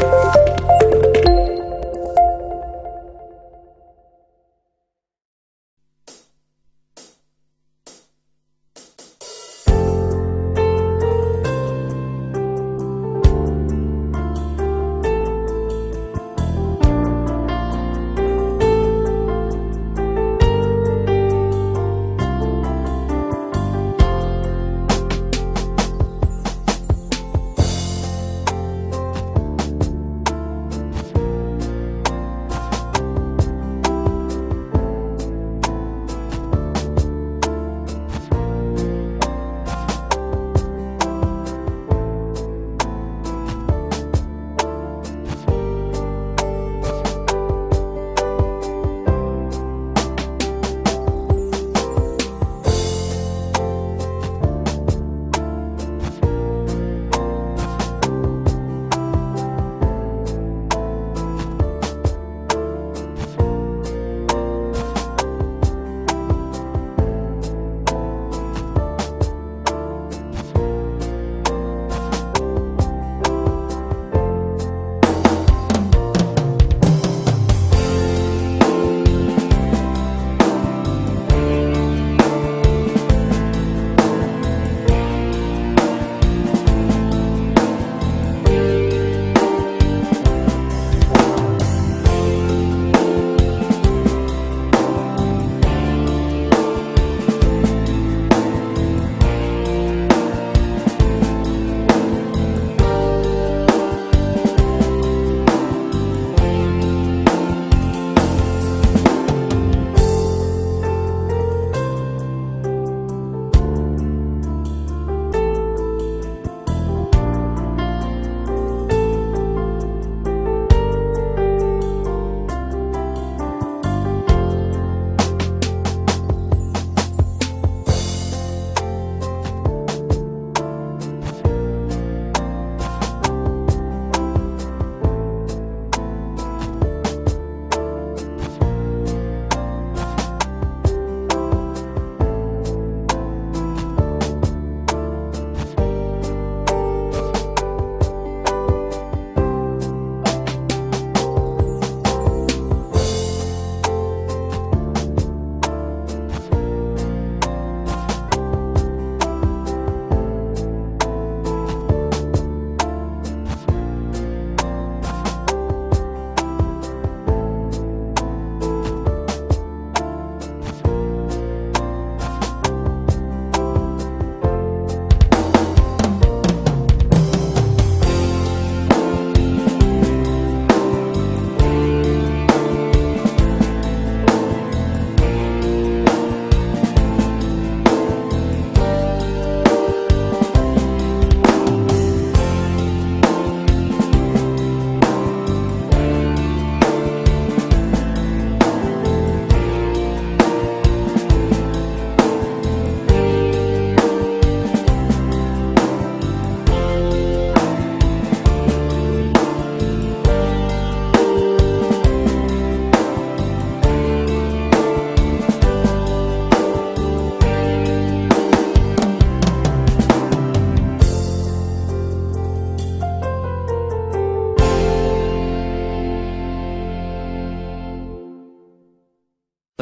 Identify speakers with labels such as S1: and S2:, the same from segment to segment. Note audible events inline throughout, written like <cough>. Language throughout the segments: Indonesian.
S1: Bye.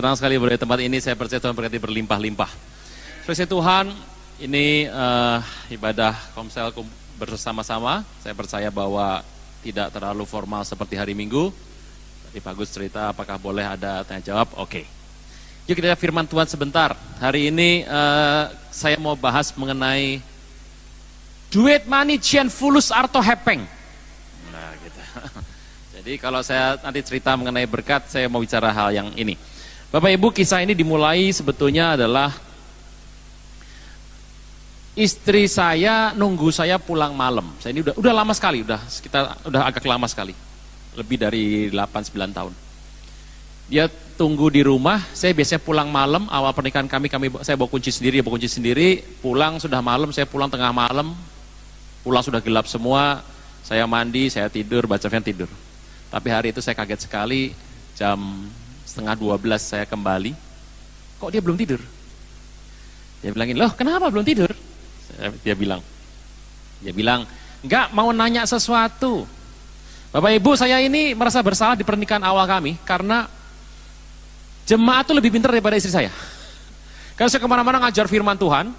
S1: Senang sekali berada di tempat ini, saya percaya Tuhan berkati berlimpah-limpah. Terima Tuhan, ini uh, ibadah komsel bersama-sama. Saya percaya bahwa tidak terlalu formal seperti hari Minggu. Tadi Pak Gus cerita apakah boleh ada tanya jawab, oke. Okay. Yuk kita firman Tuhan sebentar. Hari ini uh, saya mau bahas mengenai duit money cian fulus arto hepeng. Nah gitu. <laughs> Jadi kalau saya nanti cerita mengenai berkat, saya mau bicara hal yang ini. Bapak Ibu kisah ini dimulai sebetulnya adalah istri saya nunggu saya pulang malam. Saya ini udah udah lama sekali, udah sekitar udah agak lama sekali. Lebih dari 8 9 tahun. Dia tunggu di rumah, saya biasanya pulang malam, awal pernikahan kami kami saya bawa kunci sendiri, bawa kunci sendiri, pulang sudah malam, saya pulang tengah malam. Pulang sudah gelap semua, saya mandi, saya tidur, baca film tidur. Tapi hari itu saya kaget sekali jam setengah dua belas saya kembali, kok dia belum tidur? Dia bilangin, loh kenapa belum tidur? Dia bilang, dia bilang, enggak mau nanya sesuatu. Bapak Ibu, saya ini merasa bersalah di pernikahan awal kami karena jemaat itu lebih pintar daripada istri saya. Kalau saya ke mana-mana ngajar firman Tuhan,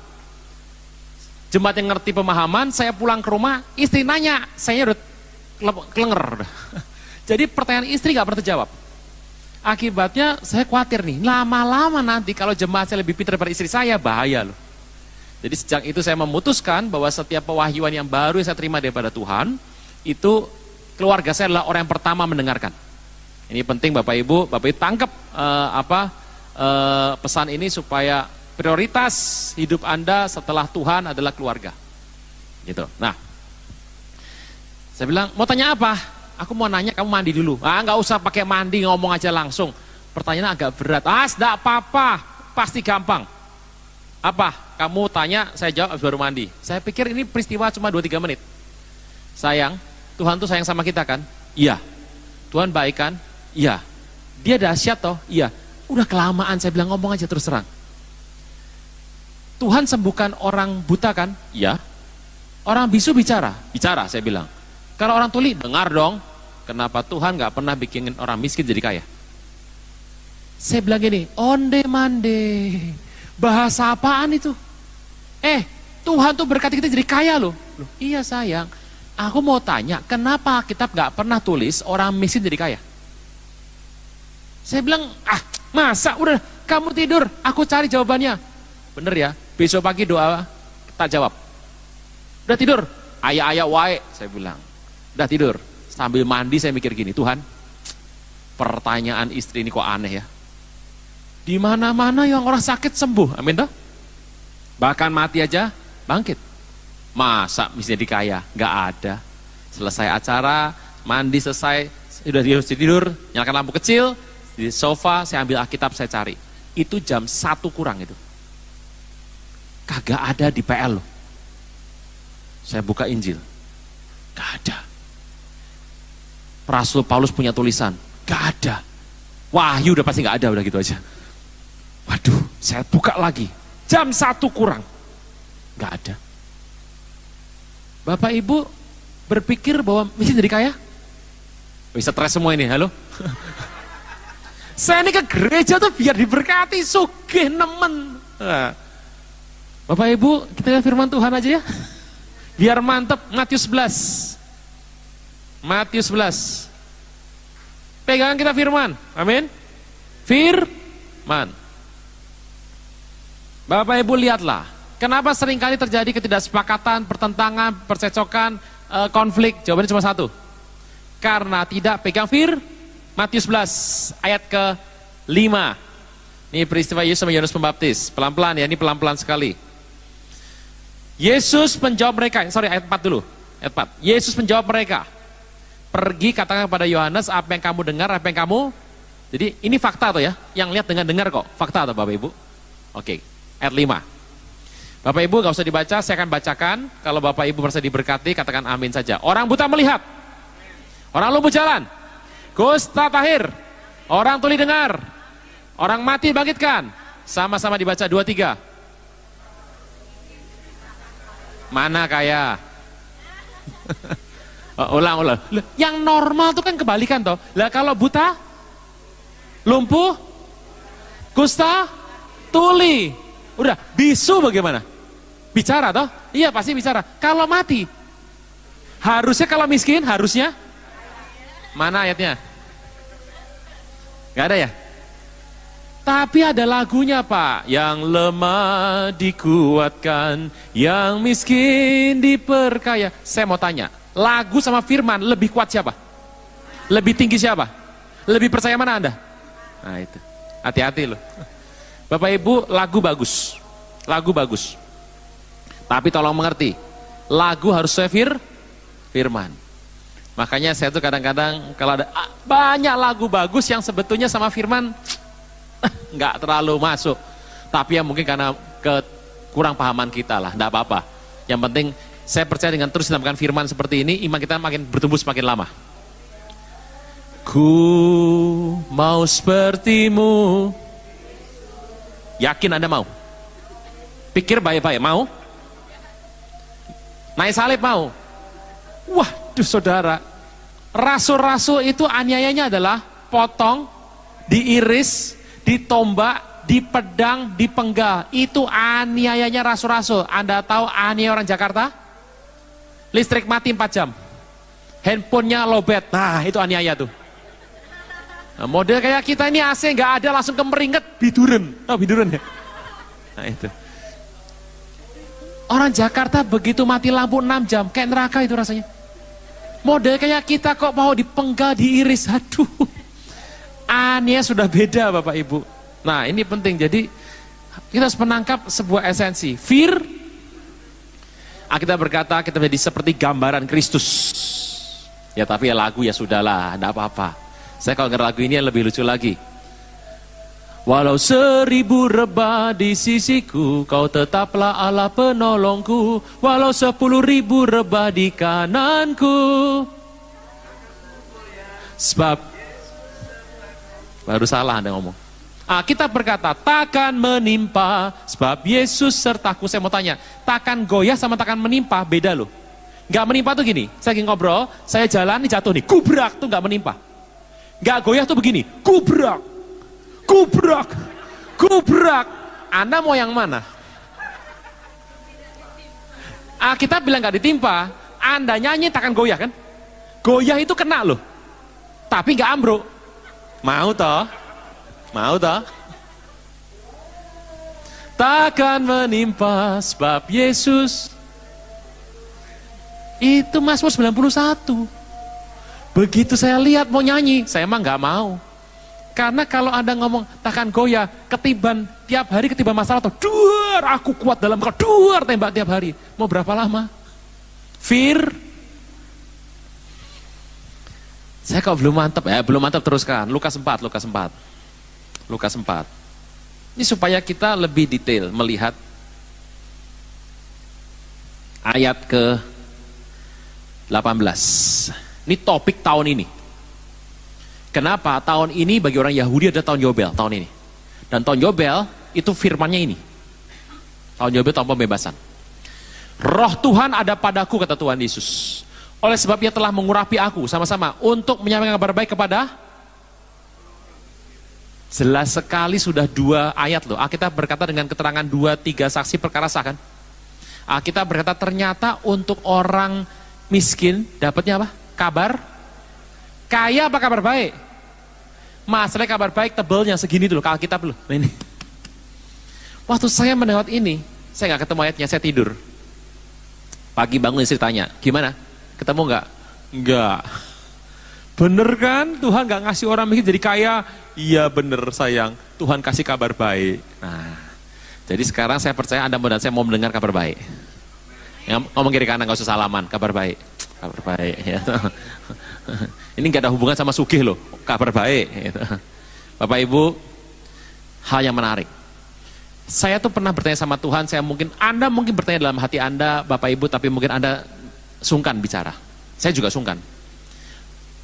S1: jemaat yang ngerti pemahaman, saya pulang ke rumah, istri nanya, saya udah kelenger. <laughs> Jadi pertanyaan istri gak pernah terjawab. Akibatnya saya khawatir nih, lama-lama nanti kalau jemaat saya lebih pintar daripada istri saya, bahaya loh. Jadi sejak itu saya memutuskan bahwa setiap pewahyuan yang baru yang saya terima daripada Tuhan, itu keluarga saya adalah orang yang pertama mendengarkan. Ini penting Bapak Ibu, Bapak Ibu tangkap uh, apa uh, pesan ini supaya prioritas hidup Anda setelah Tuhan adalah keluarga. Gitu. Nah, saya bilang mau tanya apa? Aku mau nanya kamu mandi dulu. Ah nggak usah pakai mandi ngomong aja langsung. Pertanyaan agak berat. Ah tidak apa-apa, pasti gampang. Apa? Kamu tanya, saya jawab baru mandi. Saya pikir ini peristiwa cuma 2-3 menit. Sayang, Tuhan tuh sayang sama kita kan? Iya. Tuhan baik kan? Iya. Dia dahsyat toh? Iya. Udah kelamaan saya bilang ngomong aja terus terang. Tuhan sembuhkan orang buta kan? Iya. Orang bisu bicara? Bicara saya bilang. Kalau orang tuli, dengar dong. Kenapa Tuhan gak pernah bikin orang miskin jadi kaya? Saya bilang gini, onde mande. Bahasa apaan itu? Eh, Tuhan tuh berkati kita jadi kaya loh. loh iya sayang. Aku mau tanya, kenapa kitab gak pernah tulis orang miskin jadi kaya? Saya bilang, ah masa udah kamu tidur, aku cari jawabannya. Bener ya, besok pagi doa tak jawab. Udah tidur, ayah-ayah wae, saya bilang. Udah tidur, sambil mandi saya mikir gini, Tuhan, pertanyaan istri ini kok aneh ya. Di mana-mana yang orang sakit sembuh, amin toh? Bahkan mati aja bangkit. Masa mesti jadi kaya? Gak ada. Selesai acara, mandi selesai, sudah tidur, nyalakan lampu kecil, di sofa saya ambil Alkitab saya cari. Itu jam satu kurang itu. Kagak ada di PL loh. Saya buka Injil. Gak ada. Rasul Paulus punya tulisan. Gak ada. Wahyu udah pasti gak ada, udah gitu aja. Waduh, saya buka lagi. Jam satu kurang. Gak ada. Bapak Ibu berpikir bahwa mesti jadi kaya? Bisa stres semua ini, halo? <laughs> Saya ini ke gereja tuh biar diberkati, sugih nemen. Nah. Bapak Ibu, kita lihat firman Tuhan aja ya. Biar mantep, Matius 11. Matius 11. Pegangan kita firman, amin. Firman. Bapak Ibu lihatlah, Kenapa sering kali terjadi ketidaksepakatan, pertentangan, percecokan, eh, konflik? Jawabannya cuma satu. Karena tidak pegang fir. Matius 11 ayat ke 5. Ini peristiwa Yesus sama Yohanes Pembaptis. Pelan-pelan ya, ini pelan-pelan sekali. Yesus menjawab mereka, sorry ayat 4 dulu. Ayat 4. Yesus menjawab mereka. Pergi katakan kepada Yohanes apa yang kamu dengar, apa yang kamu jadi ini fakta tuh ya, yang lihat dengan dengar kok. Fakta atau Bapak Ibu? Oke, ayat 5. Bapak Ibu gak usah dibaca, saya akan bacakan. Kalau Bapak Ibu merasa diberkati, katakan amin saja. Orang buta melihat. Orang lumpuh jalan. Gusta tahir. Orang tuli dengar. Orang mati bangkitkan. Sama-sama dibaca dua tiga. Mana kaya? <laughs> oh, ulang ulang. Yang normal tuh kan kebalikan toh. Lah kalau buta, lumpuh, kusta, tuli. Udah, bisu bagaimana? Bicara toh? Iya pasti bicara. Kalau mati, harusnya kalau miskin, harusnya mana ayatnya? Gak ada ya? Tapi ada lagunya pak, yang lemah dikuatkan, yang miskin diperkaya. Saya mau tanya, lagu sama firman lebih kuat siapa? Lebih tinggi siapa? Lebih percaya mana anda? Nah itu, hati-hati loh. Bapak ibu, lagu bagus, lagu bagus. Tapi tolong mengerti, lagu harus sefir firman. Makanya saya tuh kadang-kadang kalau ada ah, banyak lagu bagus yang sebetulnya sama firman <tsk> nggak terlalu masuk. Tapi ya mungkin karena ke kurang pahaman kita lah, nggak apa-apa. Yang penting saya percaya dengan terus dinamakan firman seperti ini, iman kita makin bertumbuh semakin lama. Ku mau sepertimu. Yakin Anda mau? Pikir baik-baik, mau? Naik salib mau? Waduh saudara, Rasul-rasul itu aniayanya adalah potong, diiris, ditombak, dipedang, dipenggal. Itu aniayanya rasul-rasul. Anda tahu aniaya orang Jakarta? Listrik mati 4 jam. Handphonenya lobet. Nah, itu aniaya tuh. Nah, model kayak kita ini AC nggak ada langsung kemeringet biduren. Oh, biduren ya? Nah, itu. Orang Jakarta begitu mati lampu 6 jam, kayak neraka itu rasanya. Model kayak kita kok mau dipenggal, diiris, aduh. Ania sudah beda Bapak Ibu. Nah ini penting, jadi kita harus menangkap sebuah esensi. Fear, kita berkata kita menjadi seperti gambaran Kristus. Ya tapi ya lagu ya sudahlah, tidak apa-apa. Saya kalau ngerti lagu ini yang lebih lucu lagi. Walau seribu rebah di sisiku, kau tetaplah Allah penolongku. Walau sepuluh ribu rebah di kananku. Sebab, baru salah anda ngomong. Ah, kita berkata, takkan menimpa, sebab Yesus sertaku. Saya mau tanya, takkan goyah sama takkan menimpa, beda loh. Gak menimpa tuh gini, saya lagi ngobrol, saya jalan, nih jatuh nih, kubrak tuh gak menimpa. Gak goyah tuh begini, kubrak kubrak, kubrak. Anda mau yang mana? Ah, kita bilang gak ditimpa, Anda nyanyi takkan goyah kan? Goyah itu kena loh, tapi gak ambruk. Mau toh? Mau toh? Takkan menimpa sebab Yesus itu Mazmur 91. Begitu saya lihat mau nyanyi, saya emang gak mau. Karena kalau Anda ngomong takkan goyah, ketiban tiap hari ketiban masalah atau duar aku kuat dalam kau duar tembak tiap hari. Mau berapa lama? Fear. Saya kok belum mantap ya, belum mantap teruskan. Lukas 4, Lukas 4. Lukas 4. Ini supaya kita lebih detail melihat ayat ke 18. Ini topik tahun ini. Kenapa tahun ini bagi orang Yahudi ada tahun Yobel tahun ini. Dan tahun Yobel itu firmannya ini. Tahun Yobel tahun pembebasan. Roh Tuhan ada padaku kata Tuhan Yesus. Oleh sebab ia telah mengurapi aku sama-sama untuk menyampaikan kabar baik kepada Jelas sekali sudah dua ayat loh. Kita berkata dengan keterangan dua tiga saksi perkara sah kan. Kita berkata ternyata untuk orang miskin dapatnya apa? Kabar kaya apa kabar baik? Masalah kabar baik tebelnya segini dulu, kalau kita belum. Nah ini. Waktu saya mendengar ini, saya nggak ketemu ayatnya, saya tidur. Pagi bangun istri tanya, gimana? Ketemu nggak? Nggak. Bener kan? Tuhan nggak ngasih orang miskin jadi kaya? Iya bener sayang. Tuhan kasih kabar baik. Nah, jadi sekarang saya percaya Anda dan saya mau mendengar kabar baik. Ngomong kiri kanan nggak usah salaman, kabar baik. Kabar baik. Ya. <laughs> Ini nggak ada hubungan sama sugih loh, kabar baik. Gitu. Bapak Ibu, hal yang menarik. Saya tuh pernah bertanya sama Tuhan, saya mungkin, Anda mungkin bertanya dalam hati Anda, Bapak Ibu, tapi mungkin Anda sungkan bicara. Saya juga sungkan.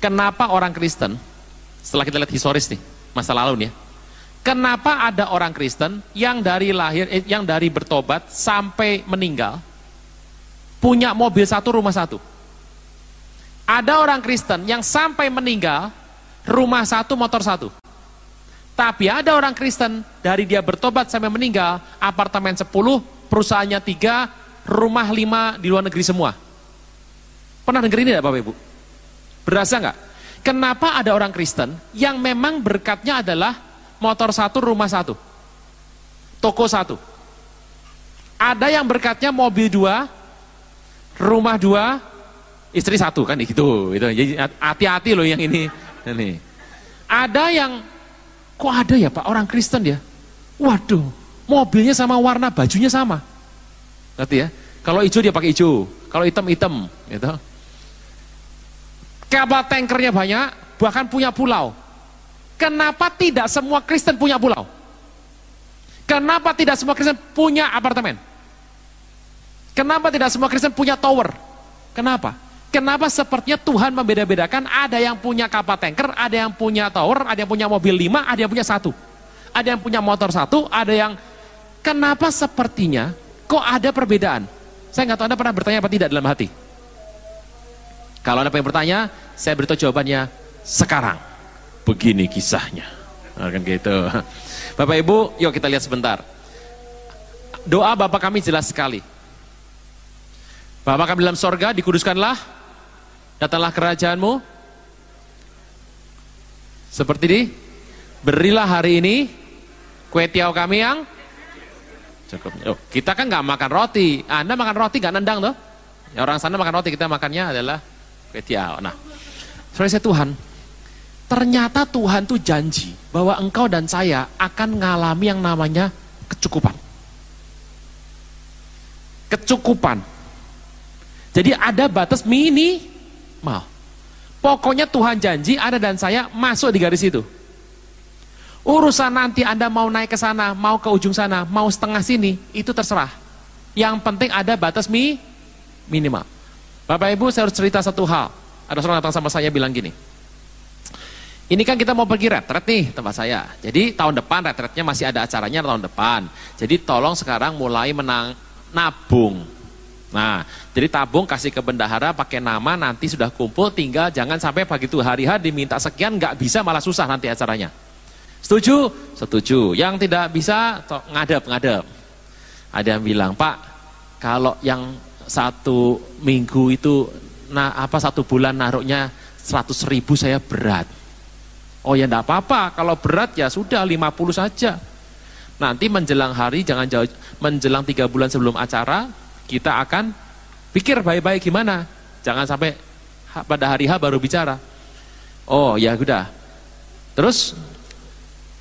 S1: Kenapa orang Kristen, setelah kita lihat historis nih, masa lalu nih ya, kenapa ada orang Kristen yang dari lahir, eh, yang dari bertobat sampai meninggal, punya mobil satu, rumah satu? Ada orang Kristen yang sampai meninggal, rumah satu, motor satu. Tapi ada orang Kristen, dari dia bertobat sampai meninggal, apartemen 10, perusahaannya 3, rumah 5 di luar negeri semua. Pernah denger ini tidak Bapak Ibu? Berasa nggak? Kenapa ada orang Kristen yang memang berkatnya adalah motor satu, rumah satu, toko satu. Ada yang berkatnya mobil dua, rumah dua, istri satu. Kan gitu. Itu. Jadi hati-hati loh yang ini. Ini. Ada yang kok ada ya pak? Orang Kristen ya? Waduh. Mobilnya sama warna bajunya sama. Ngerti ya? Kalau hijau dia pakai hijau. Kalau hitam hitam. Gitu kapal tankernya banyak bahkan punya pulau kenapa tidak semua Kristen punya pulau kenapa tidak semua Kristen punya apartemen kenapa tidak semua Kristen punya tower kenapa Kenapa sepertinya Tuhan membeda-bedakan ada yang punya kapal tanker, ada yang punya tower, ada yang punya mobil lima, ada yang punya satu. Ada yang punya motor satu, ada yang... Kenapa sepertinya kok ada perbedaan? Saya nggak tahu Anda pernah bertanya apa tidak dalam hati. Kalau ada yang bertanya, saya beritahu jawabannya sekarang. Begini kisahnya. Nah, kan gitu. <laughs> Bapak Ibu, yuk kita lihat sebentar. Doa Bapak kami jelas sekali. Bapak kami dalam sorga, dikuduskanlah, datanglah kerajaanmu. Seperti ini, berilah hari ini kue tiaw kami yang cukup. Oh, kita kan nggak makan roti, Anda makan roti nggak nendang tuh? Ya, orang sana makan roti, kita makannya adalah kue tiaw. Nah, saya Tuhan, ternyata Tuhan tuh janji bahwa engkau dan saya akan mengalami yang namanya kecukupan. Kecukupan. Jadi ada batas minimal. Pokoknya Tuhan janji Anda dan saya masuk di garis itu. Urusan nanti Anda mau naik ke sana, mau ke ujung sana, mau setengah sini, itu terserah. Yang penting ada batas mi minimal. Bapak Ibu saya harus cerita satu hal. Ada seorang datang sama saya bilang gini. Ini kan kita mau pergi retret nih tempat saya. Jadi tahun depan retretnya masih ada acaranya tahun depan. Jadi tolong sekarang mulai menang nabung Nah, jadi tabung kasih ke bendahara pakai nama nanti sudah kumpul tinggal jangan sampai pagi itu hari hari diminta sekian nggak bisa malah susah nanti acaranya. Setuju? Setuju. Yang tidak bisa ngadep ngadep. Ada yang bilang Pak kalau yang satu minggu itu nah apa satu bulan naruhnya 100 ribu saya berat. Oh ya enggak apa-apa, kalau berat ya sudah 50 saja. Nanti menjelang hari jangan jauh menjelang tiga bulan sebelum acara kita akan pikir baik-baik gimana. Jangan sampai pada hari H baru bicara. Oh ya udah. Terus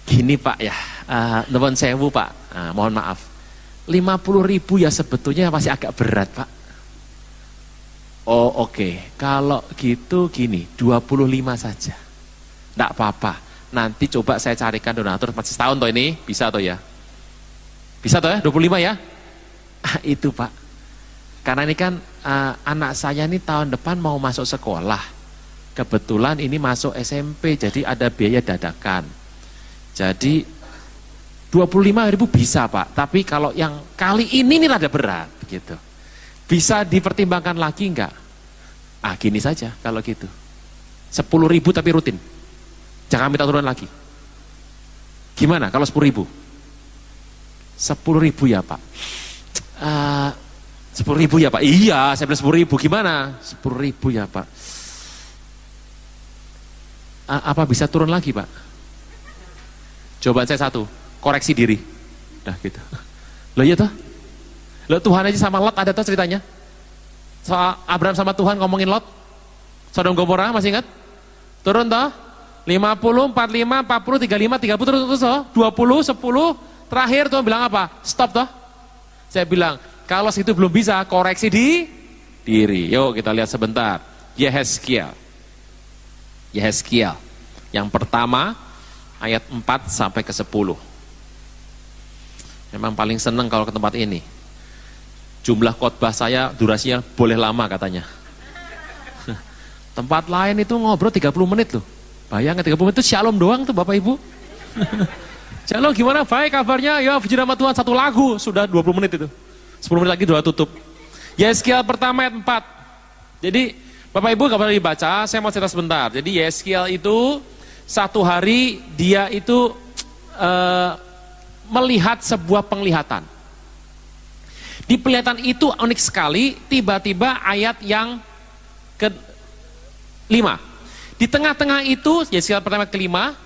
S1: gini Pak ya, uh, eh, saya sewu Pak, uh, mohon maaf. 50 ribu ya sebetulnya masih agak berat Pak. Oh oke, okay. kalau gitu gini, 25 saja. Tidak apa-apa, nanti coba saya carikan donatur masih setahun toh ini, bisa toh ya? Bisa toh ya, 25 ya? Ah, itu Pak, karena ini kan uh, anak saya ini tahun depan mau masuk sekolah. Kebetulan ini masuk SMP, jadi ada biaya dadakan. Jadi 25 ribu bisa Pak, tapi kalau yang kali ini ini rada berat gitu. Bisa dipertimbangkan lagi enggak? Ah gini saja kalau gitu. 10 ribu tapi rutin. Jangan minta turun lagi. Gimana kalau 10 ribu? 10 ribu ya Pak. Uh, Sepuluh ribu ya Pak? Iya, saya bilang sepuluh ribu. Gimana? Sepuluh ribu ya Pak. A apa bisa turun lagi Pak? Coba saya satu, koreksi diri. Nah gitu. Loh iya toh? Loh Tuhan aja sama Lot ada tuh ceritanya? Soal Abraham sama Tuhan ngomongin Lot? Sodom Gomora masih ingat? Turun toh? 50, 45, 40, 35, 30 terus terus toh? 20, 10, terakhir Tuhan bilang apa? Stop toh? Saya bilang, kalau situ belum bisa, koreksi di diri. Yuk kita lihat sebentar. Yehezkiel. Yehezkiel. Yang pertama, ayat 4 sampai ke 10. Memang paling seneng kalau ke tempat ini. Jumlah khotbah saya durasinya boleh lama katanya. <laughs> Tempat lain itu ngobrol 30 menit loh. Bayangkan 30 menit itu shalom doang tuh Bapak Ibu. <laughs> shalom gimana? Baik kabarnya? Ya puji nama Tuhan satu lagu sudah 20 menit itu. 10 menit lagi doa tutup. Yeskiel pertama ayat 4. Jadi Bapak Ibu kalau dibaca, saya mau cerita sebentar. Jadi Yeskiel itu satu hari dia itu uh, melihat sebuah penglihatan. Di penglihatan itu unik sekali, tiba-tiba ayat yang ke lima. Di tengah-tengah itu, Yeskiel pertama kelima,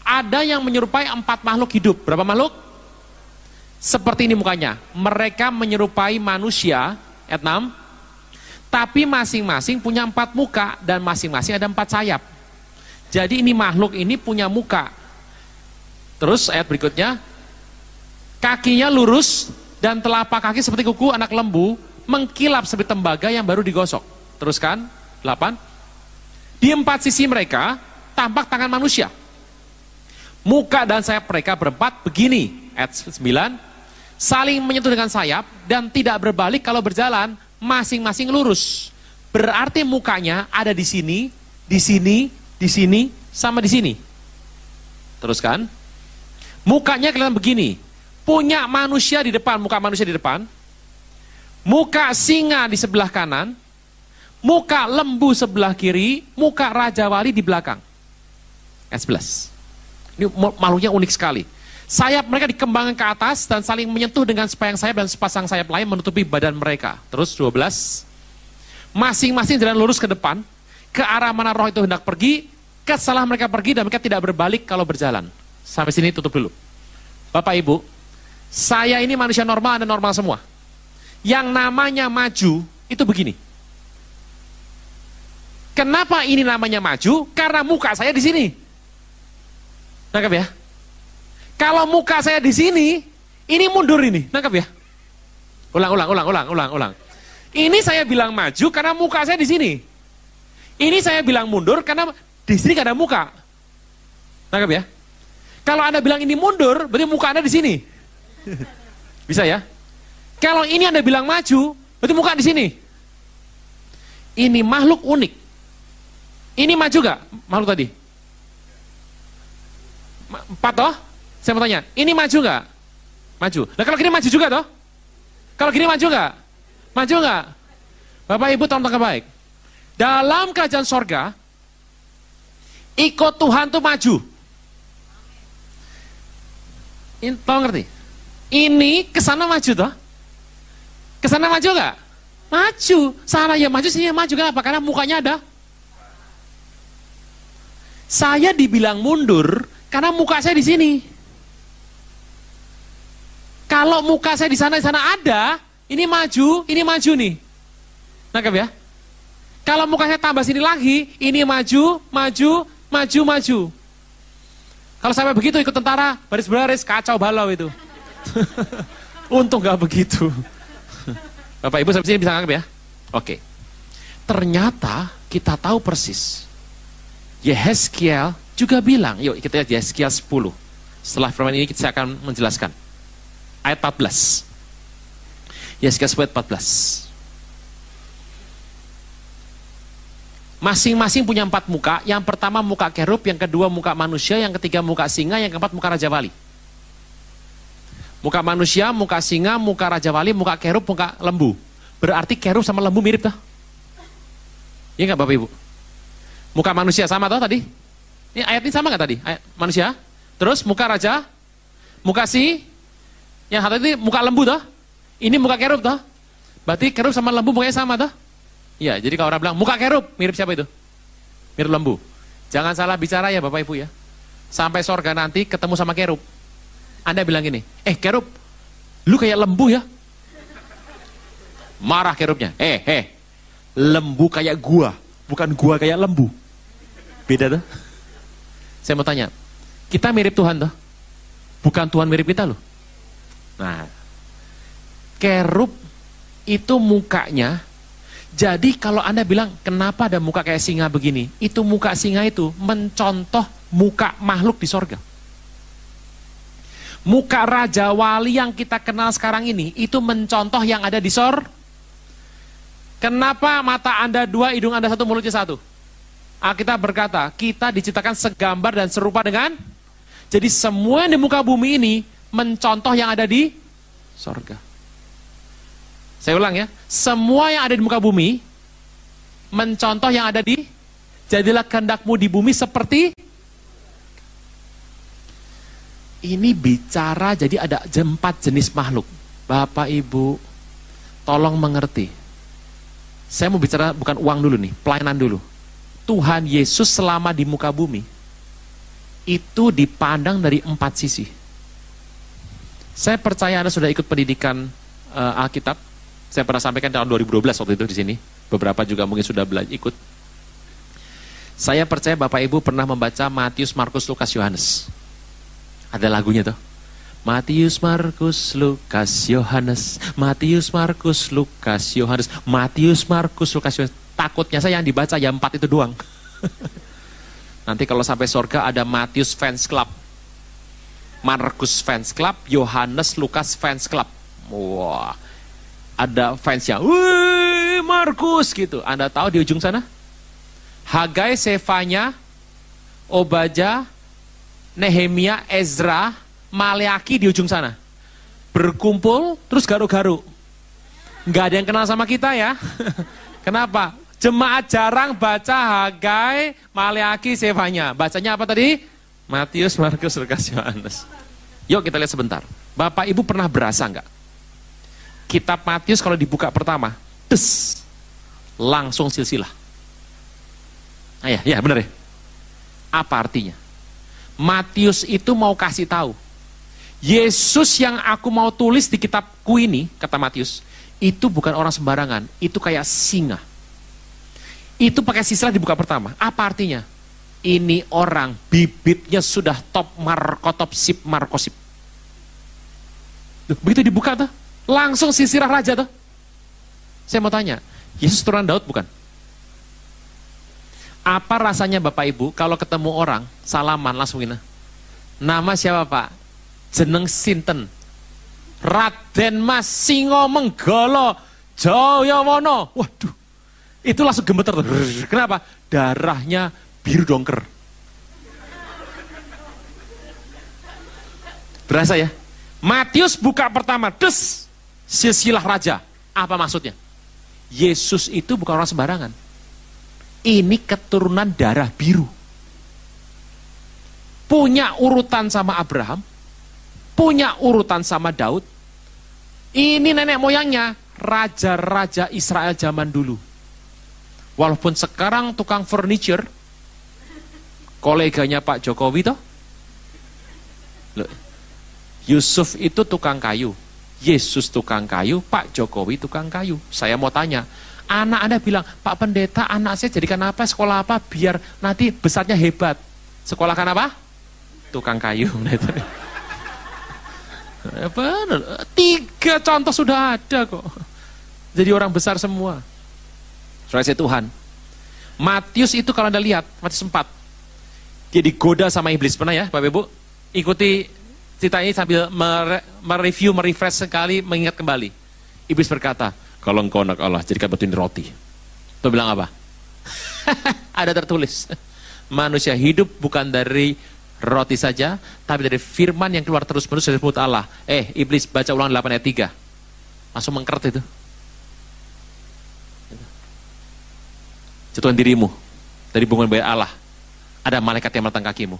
S1: ada yang menyerupai empat makhluk hidup. Berapa makhluk? Seperti ini mukanya. Mereka menyerupai manusia, ayat 6, tapi masing-masing punya empat muka dan masing-masing ada empat sayap. Jadi ini makhluk ini punya muka. Terus ayat berikutnya, kakinya lurus dan telapak kaki seperti kuku anak lembu, mengkilap seperti tembaga yang baru digosok. Teruskan, 8. Di empat sisi mereka tampak tangan manusia. Muka dan sayap mereka berempat begini. Ayat 9 saling menyentuh dengan sayap dan tidak berbalik kalau berjalan masing-masing lurus. Berarti mukanya ada di sini, di sini, di sini, sama di sini. Teruskan. Mukanya kelihatan begini. Punya manusia di depan, muka manusia di depan. Muka singa di sebelah kanan. muka lembu sebelah kiri, muka Raja Wali di belakang. Ayat 11. Ini makhluknya unik sekali. Sayap mereka dikembangkan ke atas dan saling menyentuh dengan sepasang sayap dan sepasang sayap lain menutupi badan mereka. Terus 12. Masing-masing jalan lurus ke depan, ke arah mana roh itu hendak pergi, ke salah mereka pergi dan mereka tidak berbalik kalau berjalan. Sampai sini tutup dulu. Bapak Ibu, saya ini manusia normal, Anda normal semua. Yang namanya maju, itu begini. Kenapa ini namanya maju? Karena muka saya di sini. Nangkap ya? Kalau muka saya di sini, ini mundur ini. Nangkap ya? Ulang, ulang, ulang, ulang, ulang, ulang. Ini saya bilang maju karena muka saya di sini. Ini saya bilang mundur karena di sini gak ada muka. Nangkap ya? Kalau Anda bilang ini mundur, berarti muka Anda di sini. <laughs> Bisa ya? Kalau ini Anda bilang maju, berarti muka di sini. Ini makhluk unik. Ini maju gak makhluk tadi? Empat toh? Saya mau tanya, ini maju gak? Maju. Nah kalau gini maju juga toh? Kalau gini maju gak? Maju gak? Bapak Ibu tolong tangkap baik. Dalam kerajaan sorga, ikut Tuhan tuh maju. Ini, tolong ngerti? Ini ke sana maju toh? Ke sana maju gak? Maju. Sana ya maju, sini ya maju. Kenapa? Karena mukanya ada. Saya dibilang mundur karena muka saya di sini. Kalau muka saya di sana di sana ada, ini maju, ini maju nih. Nangkep ya? Kalau muka saya tambah sini lagi, ini maju, maju, maju, maju. Kalau sampai begitu ikut tentara, baris-baris, kacau balau itu. <laughs> Untung gak begitu. <laughs> Bapak Ibu sampai sini bisa nganggap ya? Oke. Ternyata kita tahu persis. Yehezkiel juga bilang, yuk kita lihat Yehezkiel 10. Setelah firman ini saya akan menjelaskan. Ayat 14. Yehezkiel 10 ayat 14. Masing-masing punya empat muka. Yang pertama muka kerub, yang kedua muka manusia, yang ketiga muka singa, yang keempat muka raja wali. Muka manusia, muka singa, muka raja wali, muka kerub, muka lembu. Berarti kerub sama lembu mirip tuh. Iya nggak Bapak Ibu? Muka manusia sama toh tadi? Ini ayat ini sama nggak tadi? Ayat manusia. Terus muka raja, muka si, yang satu ini muka lembu toh? Ini muka kerub toh? Berarti kerub sama lembu mukanya sama toh? Iya, jadi kalau orang bilang muka kerub, mirip siapa itu? Mirip lembu. Jangan salah bicara ya Bapak Ibu ya. Sampai sorga nanti ketemu sama kerub. Anda bilang gini, eh kerub, lu kayak lembu ya? Marah kerubnya, eh, eh, lembu kayak gua, bukan gua kayak lembu. Beda tuh. Saya mau tanya, kita mirip Tuhan tuh? Bukan Tuhan mirip kita loh. Nah, kerub itu mukanya jadi kalau Anda bilang, kenapa ada muka kayak singa begini? Itu muka singa itu mencontoh muka makhluk di sorga. Muka Raja Wali yang kita kenal sekarang ini, itu mencontoh yang ada di sor. Kenapa mata Anda dua, hidung Anda satu, mulutnya satu? Alkitab berkata, kita diciptakan segambar dan serupa dengan jadi semua yang di muka bumi ini mencontoh yang ada di sorga. Saya ulang ya, semua yang ada di muka bumi mencontoh yang ada di jadilah kehendakmu di bumi seperti ini bicara jadi ada empat jenis makhluk. Bapak Ibu, tolong mengerti. Saya mau bicara bukan uang dulu nih, pelayanan dulu. Tuhan Yesus selama di muka bumi itu dipandang dari empat sisi. Saya percaya Anda sudah ikut pendidikan uh, Alkitab, saya pernah sampaikan tahun 2012 waktu itu di sini. Beberapa juga mungkin sudah belajar ikut. Saya percaya Bapak Ibu pernah membaca Matius, Markus, Lukas, Yohanes. Ada lagunya tuh. Matius, Markus, Lukas, Yohanes. Matius, Markus, Lukas, Yohanes. Matius, Markus, Lukas, Yohanes. Takutnya saya yang dibaca ya empat itu doang. <laughs> Nanti kalau sampai surga ada Matius Fans Club. Markus Fans Club, Yohanes, Lukas Fans Club. Wah, ada fansnya, wih Markus gitu. Anda tahu di ujung sana? Hagai, Sefanya, Obaja, Nehemia, Ezra, Maleaki di ujung sana. Berkumpul, terus garu-garu. Nggak ada yang kenal sama kita ya. <laughs> Kenapa? Jemaat jarang baca Hagai, Maleaki, Sefanya. Bacanya apa tadi? Matius, Markus, Lukas, Yohanes. Yuk kita lihat sebentar. Bapak Ibu pernah berasa nggak? Kitab Matius kalau dibuka pertama, des, langsung silsilah. Ah, ya, ya benar ya. Apa artinya? Matius itu mau kasih tahu. Yesus yang aku mau tulis di kitabku ini, kata Matius, itu bukan orang sembarangan, itu kayak singa. Itu pakai silsilah dibuka pertama. Apa artinya? Ini orang bibitnya sudah top markotop sip markosip. Begitu dibuka tuh, langsung sisirah raja tuh. Saya mau tanya, Yesus turunan Daud bukan? Apa rasanya Bapak Ibu kalau ketemu orang, salaman langsung ini. Nama siapa Pak? Jeneng Sinten. Raden Mas Singo Menggolo Jayawono. Waduh, itu langsung gemeter. Kenapa? Darahnya biru dongker. Berasa ya? Matius buka pertama, des, silsilah raja. Apa maksudnya? Yesus itu bukan orang sembarangan. Ini keturunan darah biru. Punya urutan sama Abraham, punya urutan sama Daud. Ini nenek moyangnya raja-raja Israel zaman dulu. Walaupun sekarang tukang furniture, koleganya Pak Jokowi toh. Yusuf itu tukang kayu, Yesus tukang kayu, Pak Jokowi tukang kayu. Saya mau tanya, anak Anda bilang, Pak Pendeta anak saya jadikan apa, sekolah apa, biar nanti besarnya hebat. Sekolahkan apa? Tukang kayu. <laughs> Benar, tiga contoh sudah ada kok. Jadi orang besar semua. Saudara Tuhan. Matius itu kalau Anda lihat, Matius 4. Dia digoda sama iblis. Pernah ya Bapak Ibu? Ikuti cerita ini sambil mereview, merefresh sekali, mengingat kembali. Iblis berkata, kalau engkau anak Allah, jadikan batu ini roti. Tuh bilang apa? <laughs> Ada tertulis. Manusia hidup bukan dari roti saja, tapi dari firman yang keluar terus-menerus dari mulut Allah. Eh, iblis baca ulang 8 ayat 3. Langsung mengkert itu. Jatuhan dirimu dari bunga bayar Allah. Ada malaikat yang meletang kakimu.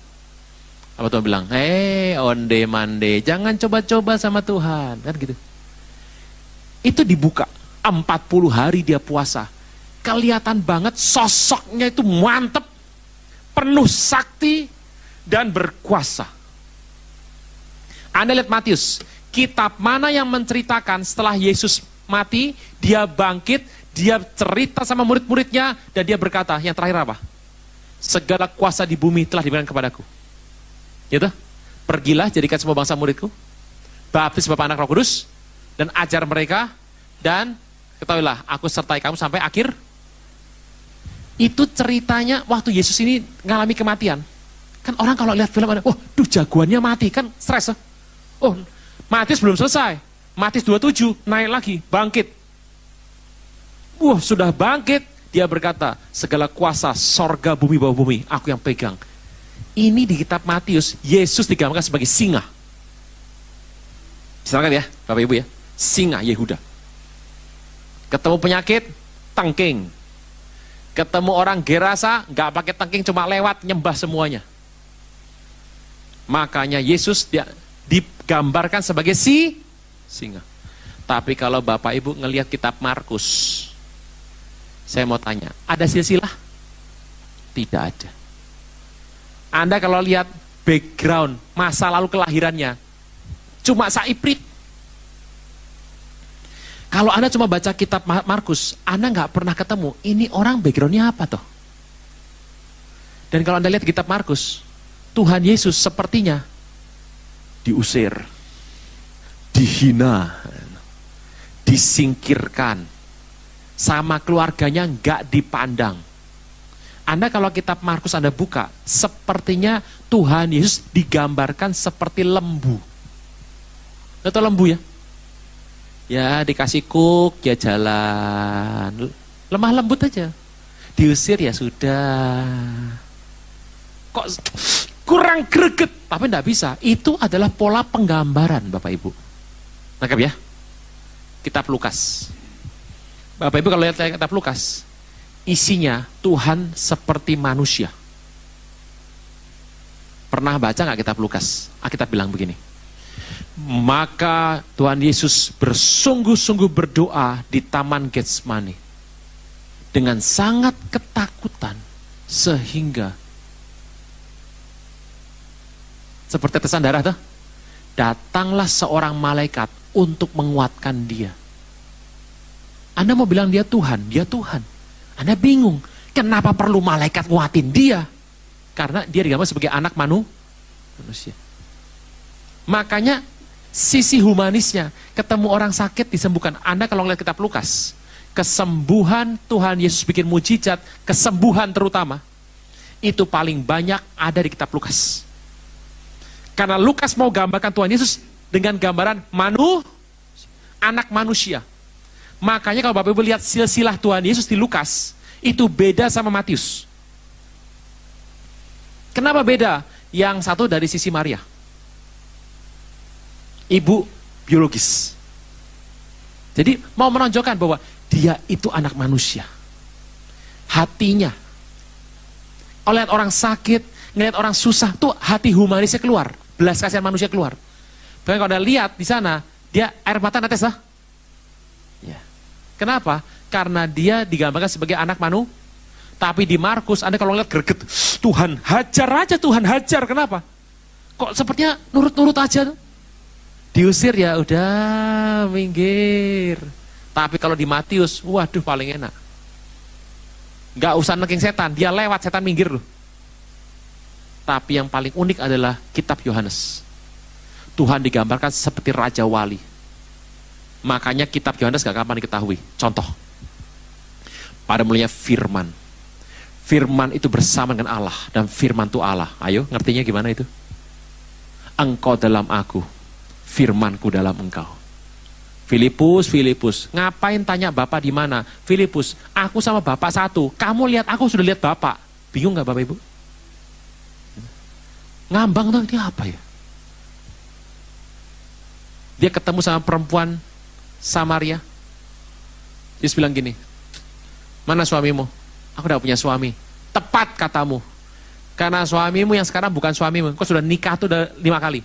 S1: Apa Tuhan bilang? Hei onde mande, jangan coba-coba sama Tuhan. Kan gitu. Itu dibuka. 40 hari dia puasa. Kelihatan banget sosoknya itu mantep. Penuh sakti dan berkuasa. Anda lihat Matius. Kitab mana yang menceritakan setelah Yesus mati, dia bangkit, dia cerita sama murid-muridnya, dan dia berkata, yang terakhir apa? Segala kuasa di bumi telah diberikan kepadaku. Gitu? Pergilah jadikan semua bangsa muridku. Baptis Bapak Anak Roh Kudus dan ajar mereka dan ketahuilah aku sertai kamu sampai akhir. Itu ceritanya waktu Yesus ini ngalami kematian. Kan orang kalau lihat film ada, oh, duh jagoannya mati, kan stres. Oh, mati belum selesai. Mati 27, naik lagi, bangkit. Wah, sudah bangkit. Dia berkata, segala kuasa sorga bumi bawah bumi, aku yang pegang. Ini di kitab Matius, Yesus digambarkan sebagai singa. Silakan ya, Bapak Ibu ya. Singa Yehuda. Ketemu penyakit, tengking. Ketemu orang gerasa, nggak pakai tengking, cuma lewat, nyembah semuanya. Makanya Yesus dia digambarkan sebagai si singa. Tapi kalau Bapak Ibu ngelihat kitab Markus, saya mau tanya, ada silsilah? Tidak ada. Anda kalau lihat background masa lalu kelahirannya, cuma saiprit. Kalau Anda cuma baca kitab Markus, Anda nggak pernah ketemu, ini orang backgroundnya apa toh? Dan kalau Anda lihat kitab Markus, Tuhan Yesus sepertinya diusir, dihina, disingkirkan, sama keluarganya nggak dipandang anda kalau kitab Markus Anda buka, sepertinya Tuhan Yesus digambarkan seperti lembu. Atau lembu ya? Ya dikasih kuk, ya jalan. Lemah lembut aja. Diusir ya sudah. Kok kurang greget? Tapi tidak bisa. Itu adalah pola penggambaran Bapak Ibu. Nangkap ya? Kitab Lukas. Bapak Ibu kalau lihat kitab Lukas, isinya Tuhan seperti manusia. Pernah baca nggak kitab Lukas? Alkitab bilang begini. Maka Tuhan Yesus bersungguh-sungguh berdoa di Taman Getsemani dengan sangat ketakutan sehingga seperti tetesan darah tuh datanglah seorang malaikat untuk menguatkan dia. Anda mau bilang dia Tuhan, dia Tuhan. Anda bingung, kenapa perlu malaikat nguatin dia? Karena dia digambar sebagai anak manu, manusia. Makanya sisi humanisnya, ketemu orang sakit disembuhkan. Anda kalau ngeliat kitab Lukas, kesembuhan Tuhan Yesus bikin mujizat, kesembuhan terutama, itu paling banyak ada di kitab Lukas. Karena Lukas mau gambarkan Tuhan Yesus dengan gambaran manu, anak manusia. Makanya kalau Bapak Ibu lihat silsilah Tuhan Yesus di Lukas, itu beda sama Matius. Kenapa beda? Yang satu dari sisi Maria. Ibu biologis. Jadi mau menonjolkan bahwa dia itu anak manusia. Hatinya. Oleh orang sakit, ngeliat orang susah, tuh hati humanisnya keluar belas kasihan manusia keluar. Bahkan kalau Anda lihat di sana, dia air mata netes lah. Ya. Kenapa? Karena dia digambarkan sebagai anak manu. Tapi di Markus, Anda kalau lihat greget, Tuhan hajar aja, Tuhan hajar. Kenapa? Kok sepertinya nurut-nurut aja tuh. Diusir ya udah minggir. Tapi kalau di Matius, waduh paling enak. Gak usah neking setan, dia lewat setan minggir loh. Tapi yang paling unik adalah kitab Yohanes. Tuhan digambarkan seperti Raja Wali. Makanya kitab Yohanes gak kapan diketahui. Contoh. Pada mulanya firman. Firman itu bersama dengan Allah. Dan firman itu Allah. Ayo ngertinya gimana itu? Engkau dalam aku. Firmanku dalam engkau. Filipus, Filipus, ngapain tanya Bapak di mana? Filipus, aku sama Bapak satu. Kamu lihat aku sudah lihat Bapak. Bingung nggak Bapak Ibu? Ngambang tuh, ini apa ya? Dia ketemu sama perempuan Samaria. Yesus bilang gini, mana suamimu? Aku udah punya suami. Tepat katamu. Karena suamimu yang sekarang bukan suamimu. Kau sudah nikah tuh udah lima kali.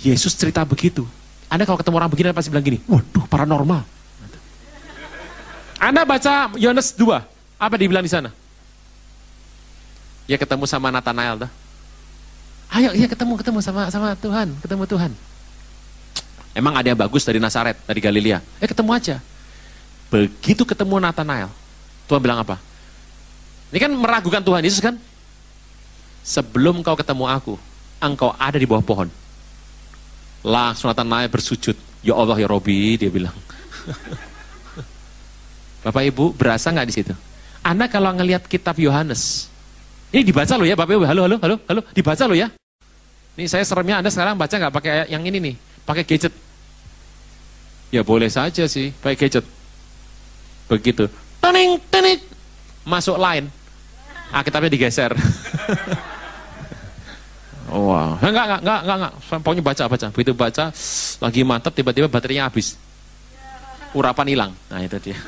S1: Yesus cerita begitu. Anda kalau ketemu orang begini pasti bilang gini, waduh paranormal. Anda baca Yohanes 2, apa dibilang di sana? Ya ketemu sama Nathanael dah. Ayo, ya ketemu, ketemu sama sama Tuhan, ketemu Tuhan. Emang ada yang bagus dari Nazaret, dari Galilea. Eh ketemu aja. Begitu ketemu Nathanael, Tuhan bilang apa? Ini kan meragukan Tuhan Yesus kan? Sebelum kau ketemu aku, engkau ada di bawah pohon. Langsung Nathanael bersujud. Ya Allah ya Robi, dia bilang. <laughs> Bapak Ibu, berasa nggak di situ? Anda kalau ngelihat kitab Yohanes, ini dibaca loh ya Bapak Ibu. Halo, halo, halo, halo. Dibaca loh ya. Ini saya seremnya Anda sekarang baca nggak pakai yang ini nih, pakai gadget. Ya boleh saja sih, pakai gadget. Begitu. Tening, tening. Masuk line. Ah, kitabnya digeser. <laughs> Wah, wow. enggak, enggak, enggak, enggak, enggak. Pokoknya baca, baca. Begitu baca, lagi mantap, tiba-tiba baterainya habis. Urapan hilang. Nah, itu dia.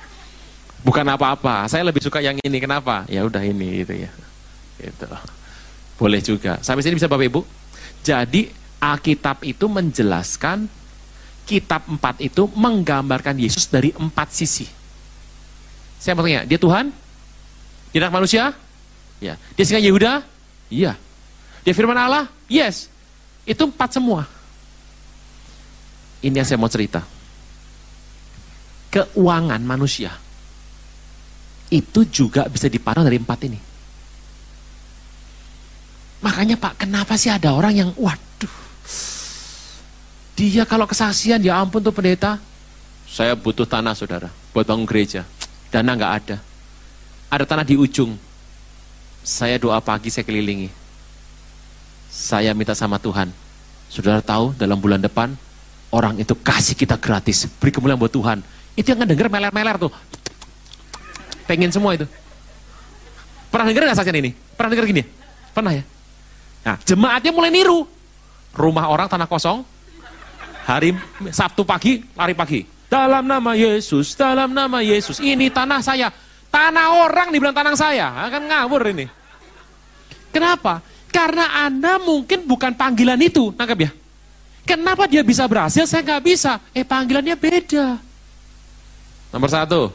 S1: <laughs> bukan apa-apa. Saya lebih suka yang ini. Kenapa? Ya udah ini gitu ya. Gitu. Boleh juga. Sampai sini bisa Bapak Ibu? Jadi Alkitab itu menjelaskan kitab empat itu menggambarkan Yesus dari empat sisi. Saya mau tanya, dia Tuhan? Dia anak manusia? Ya. Dia singa Yehuda? Iya. Dia firman Allah? Yes. Itu empat semua. Ini yang saya mau cerita. Keuangan manusia itu juga bisa dipandang dari empat ini. Makanya Pak, kenapa sih ada orang yang, waduh, dia kalau kesaksian, ya ampun tuh pendeta, saya butuh tanah saudara, buat bangun gereja, dana nggak ada. Ada tanah di ujung, saya doa pagi, saya kelilingi. Saya minta sama Tuhan, saudara tahu dalam bulan depan, orang itu kasih kita gratis, beri kemuliaan buat Tuhan. Itu yang ngedenger meler-meler tuh, pengen semua itu. Pernah dengar nggak saksian ini? Pernah dengar gini? Pernah ya? Nah, jemaatnya mulai niru. Rumah orang tanah kosong, hari Sabtu pagi, lari pagi. dalam nama Yesus, dalam nama Yesus. Ini tanah saya, tanah orang dibilang tanah saya, akan ngawur ini. Kenapa? Karena Anda mungkin bukan panggilan itu, nangkep ya? Kenapa dia bisa berhasil, saya nggak bisa? Eh panggilannya beda. Nomor satu,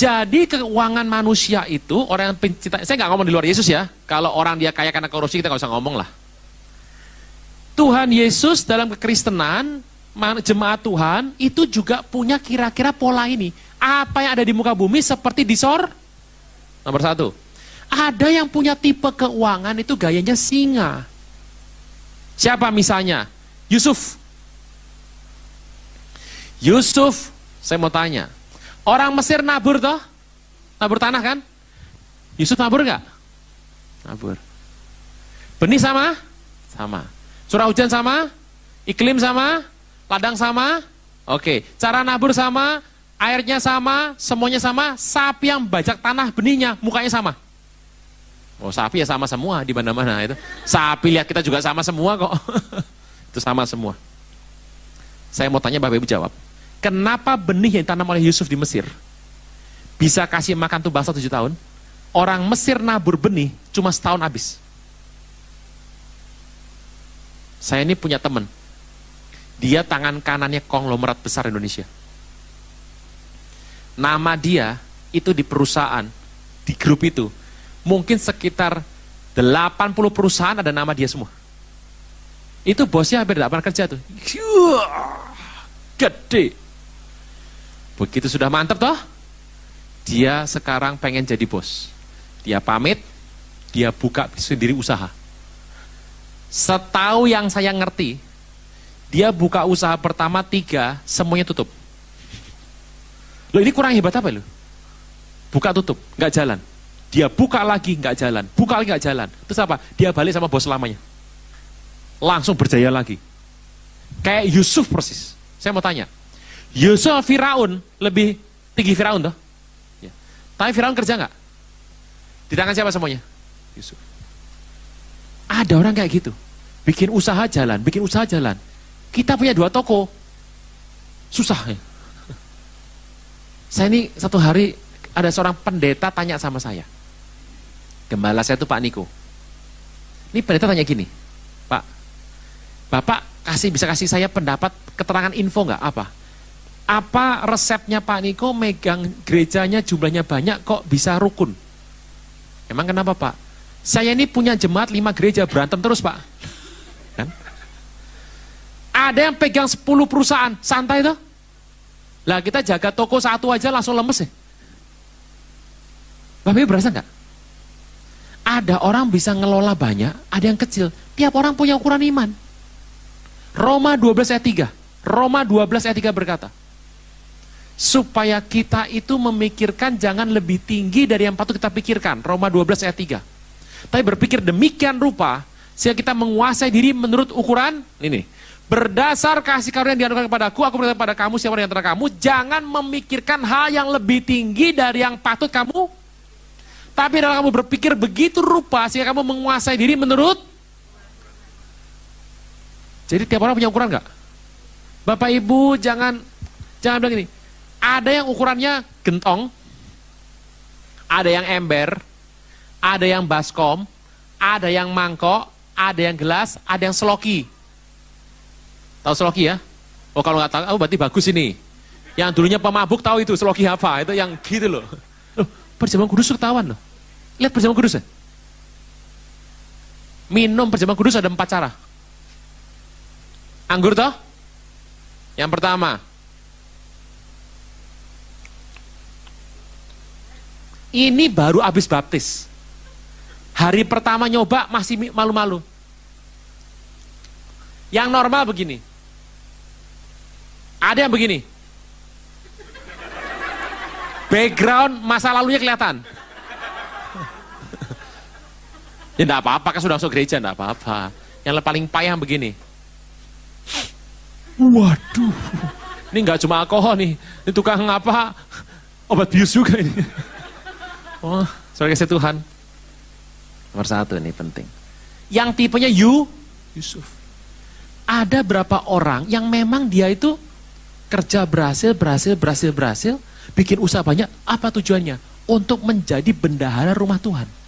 S1: jadi keuangan manusia itu orang yang pencipta, saya nggak ngomong di luar Yesus ya. Kalau orang dia kaya karena korupsi kita nggak usah ngomong lah. Tuhan Yesus dalam kekristenan, jemaat Tuhan itu juga punya kira-kira pola ini. Apa yang ada di muka bumi seperti di sor? Nomor satu. Ada yang punya tipe keuangan itu gayanya singa. Siapa misalnya? Yusuf. Yusuf, saya mau tanya, Orang Mesir nabur toh? Nabur tanah kan? Yusuf nabur nggak? Nabur. Benih sama? Sama. Curah hujan sama? Iklim sama? Ladang sama? Oke. Cara nabur sama? Airnya sama? Semuanya sama? Sapi yang bajak tanah benihnya, mukanya sama? Oh sapi ya sama semua di mana-mana itu. Sapi lihat kita juga sama semua kok. <laughs> itu sama semua. Saya mau tanya Bapak Ibu jawab. Kenapa benih yang ditanam oleh Yusuf di Mesir bisa kasih makan tuh bangsa tujuh tahun? Orang Mesir nabur benih cuma setahun habis. Saya ini punya teman. Dia tangan kanannya konglomerat besar Indonesia. Nama dia itu di perusahaan, di grup itu. Mungkin sekitar 80 perusahaan ada nama dia semua. Itu bosnya hampir tidak pernah kerja tuh. Gede. Begitu sudah mantap toh, dia sekarang pengen jadi bos. Dia pamit, dia buka sendiri usaha. Setahu yang saya ngerti, dia buka usaha pertama tiga, semuanya tutup. Loh ini kurang hebat apa lo? Buka tutup, nggak jalan. Dia buka lagi nggak jalan, buka lagi nggak jalan. Terus apa? Dia balik sama bos lamanya. Langsung berjaya lagi. Kayak Yusuf persis. Saya mau tanya, Yusuf Firaun lebih tinggi Firaun toh. Ya. Tapi Firaun kerja nggak? Di tangan siapa semuanya? Yusuf. Ada orang kayak gitu. Bikin usaha jalan, bikin usaha jalan. Kita punya dua toko. Susah ya. <laughs> Saya ini satu hari ada seorang pendeta tanya sama saya. Gembala saya itu Pak Niko. Ini pendeta tanya gini, Pak, Bapak kasih bisa kasih saya pendapat keterangan info nggak apa? apa resepnya Pak Niko megang gerejanya jumlahnya banyak kok bisa rukun? Emang kenapa Pak? Saya ini punya jemaat lima gereja berantem terus Pak. Kan? Ada yang pegang 10 perusahaan, santai tuh. Lah kita jaga toko satu aja langsung lemes ya. Bapak berasa nggak? Ada orang bisa ngelola banyak, ada yang kecil. Tiap orang punya ukuran iman. Roma 12 ayat 3. Roma 12 ayat 3 berkata, supaya kita itu memikirkan jangan lebih tinggi dari yang patut kita pikirkan. Roma 12 ayat 3. Tapi berpikir demikian rupa, sehingga kita menguasai diri menurut ukuran ini. Berdasar kasih karunia yang dianugerahkan kepadaku, aku berkata pada kamu, siapa di antara kamu, jangan memikirkan hal yang lebih tinggi dari yang patut kamu. Tapi dalam kamu berpikir begitu rupa, sehingga kamu menguasai diri menurut. Jadi tiap orang punya ukuran nggak? Bapak Ibu jangan jangan bilang ini, ada yang ukurannya gentong, ada yang ember, ada yang baskom, ada yang mangkok, ada yang gelas, ada yang seloki. Tahu seloki ya? Oh kalau nggak tahu, oh berarti bagus ini. Yang dulunya pemabuk tahu itu seloki apa? Itu yang gitu loh. Loh, perjamuan kudus ketahuan loh. Lihat perjamuan kudus ya. Minum perjamuan kudus ada empat cara. Anggur toh? Yang pertama, Ini baru habis baptis. Hari pertama nyoba masih malu-malu. Yang normal begini. Ada yang begini. Background masa lalunya kelihatan. Ya enggak apa-apa kan sudah masuk gereja enggak apa-apa. Yang paling payah begini. Waduh. Ini enggak cuma alkohol nih. Ini tukang apa? Obat bius juga ini. Oh, sebagai kasih Tuhan. Nomor satu ini penting. Yang tipenya you, Yusuf. Ada berapa orang yang memang dia itu kerja berhasil, berhasil, berhasil, berhasil, bikin usaha banyak, apa tujuannya? Untuk menjadi bendahara rumah Tuhan.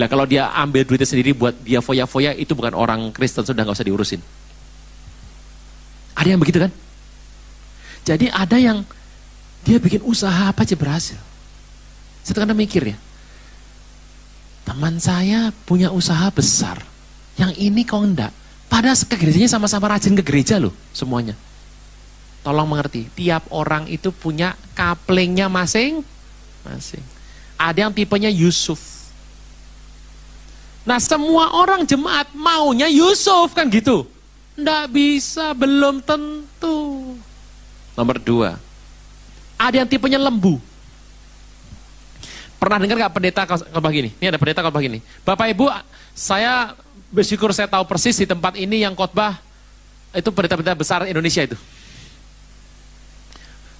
S1: Lah kalau dia ambil duitnya sendiri buat dia foya-foya, itu bukan orang Kristen, sudah nggak usah diurusin. Ada yang begitu kan? Jadi ada yang dia bikin usaha apa aja berhasil. Saya kadang mikir ya, teman saya punya usaha besar, yang ini kok enggak. Padahal ke gerejanya sama-sama rajin ke gereja loh semuanya. Tolong mengerti, tiap orang itu punya kaplingnya masing-masing. Ada yang tipenya Yusuf. Nah semua orang jemaat maunya Yusuf kan gitu. Nggak bisa, belum tentu. Nomor dua, ada yang tipenya lembu. Pernah dengar nggak pendeta khotbah gini? Ini ada pendeta khotbah gini. Bapak Ibu, saya bersyukur saya tahu persis di tempat ini yang khotbah itu pendeta-pendeta besar Indonesia itu.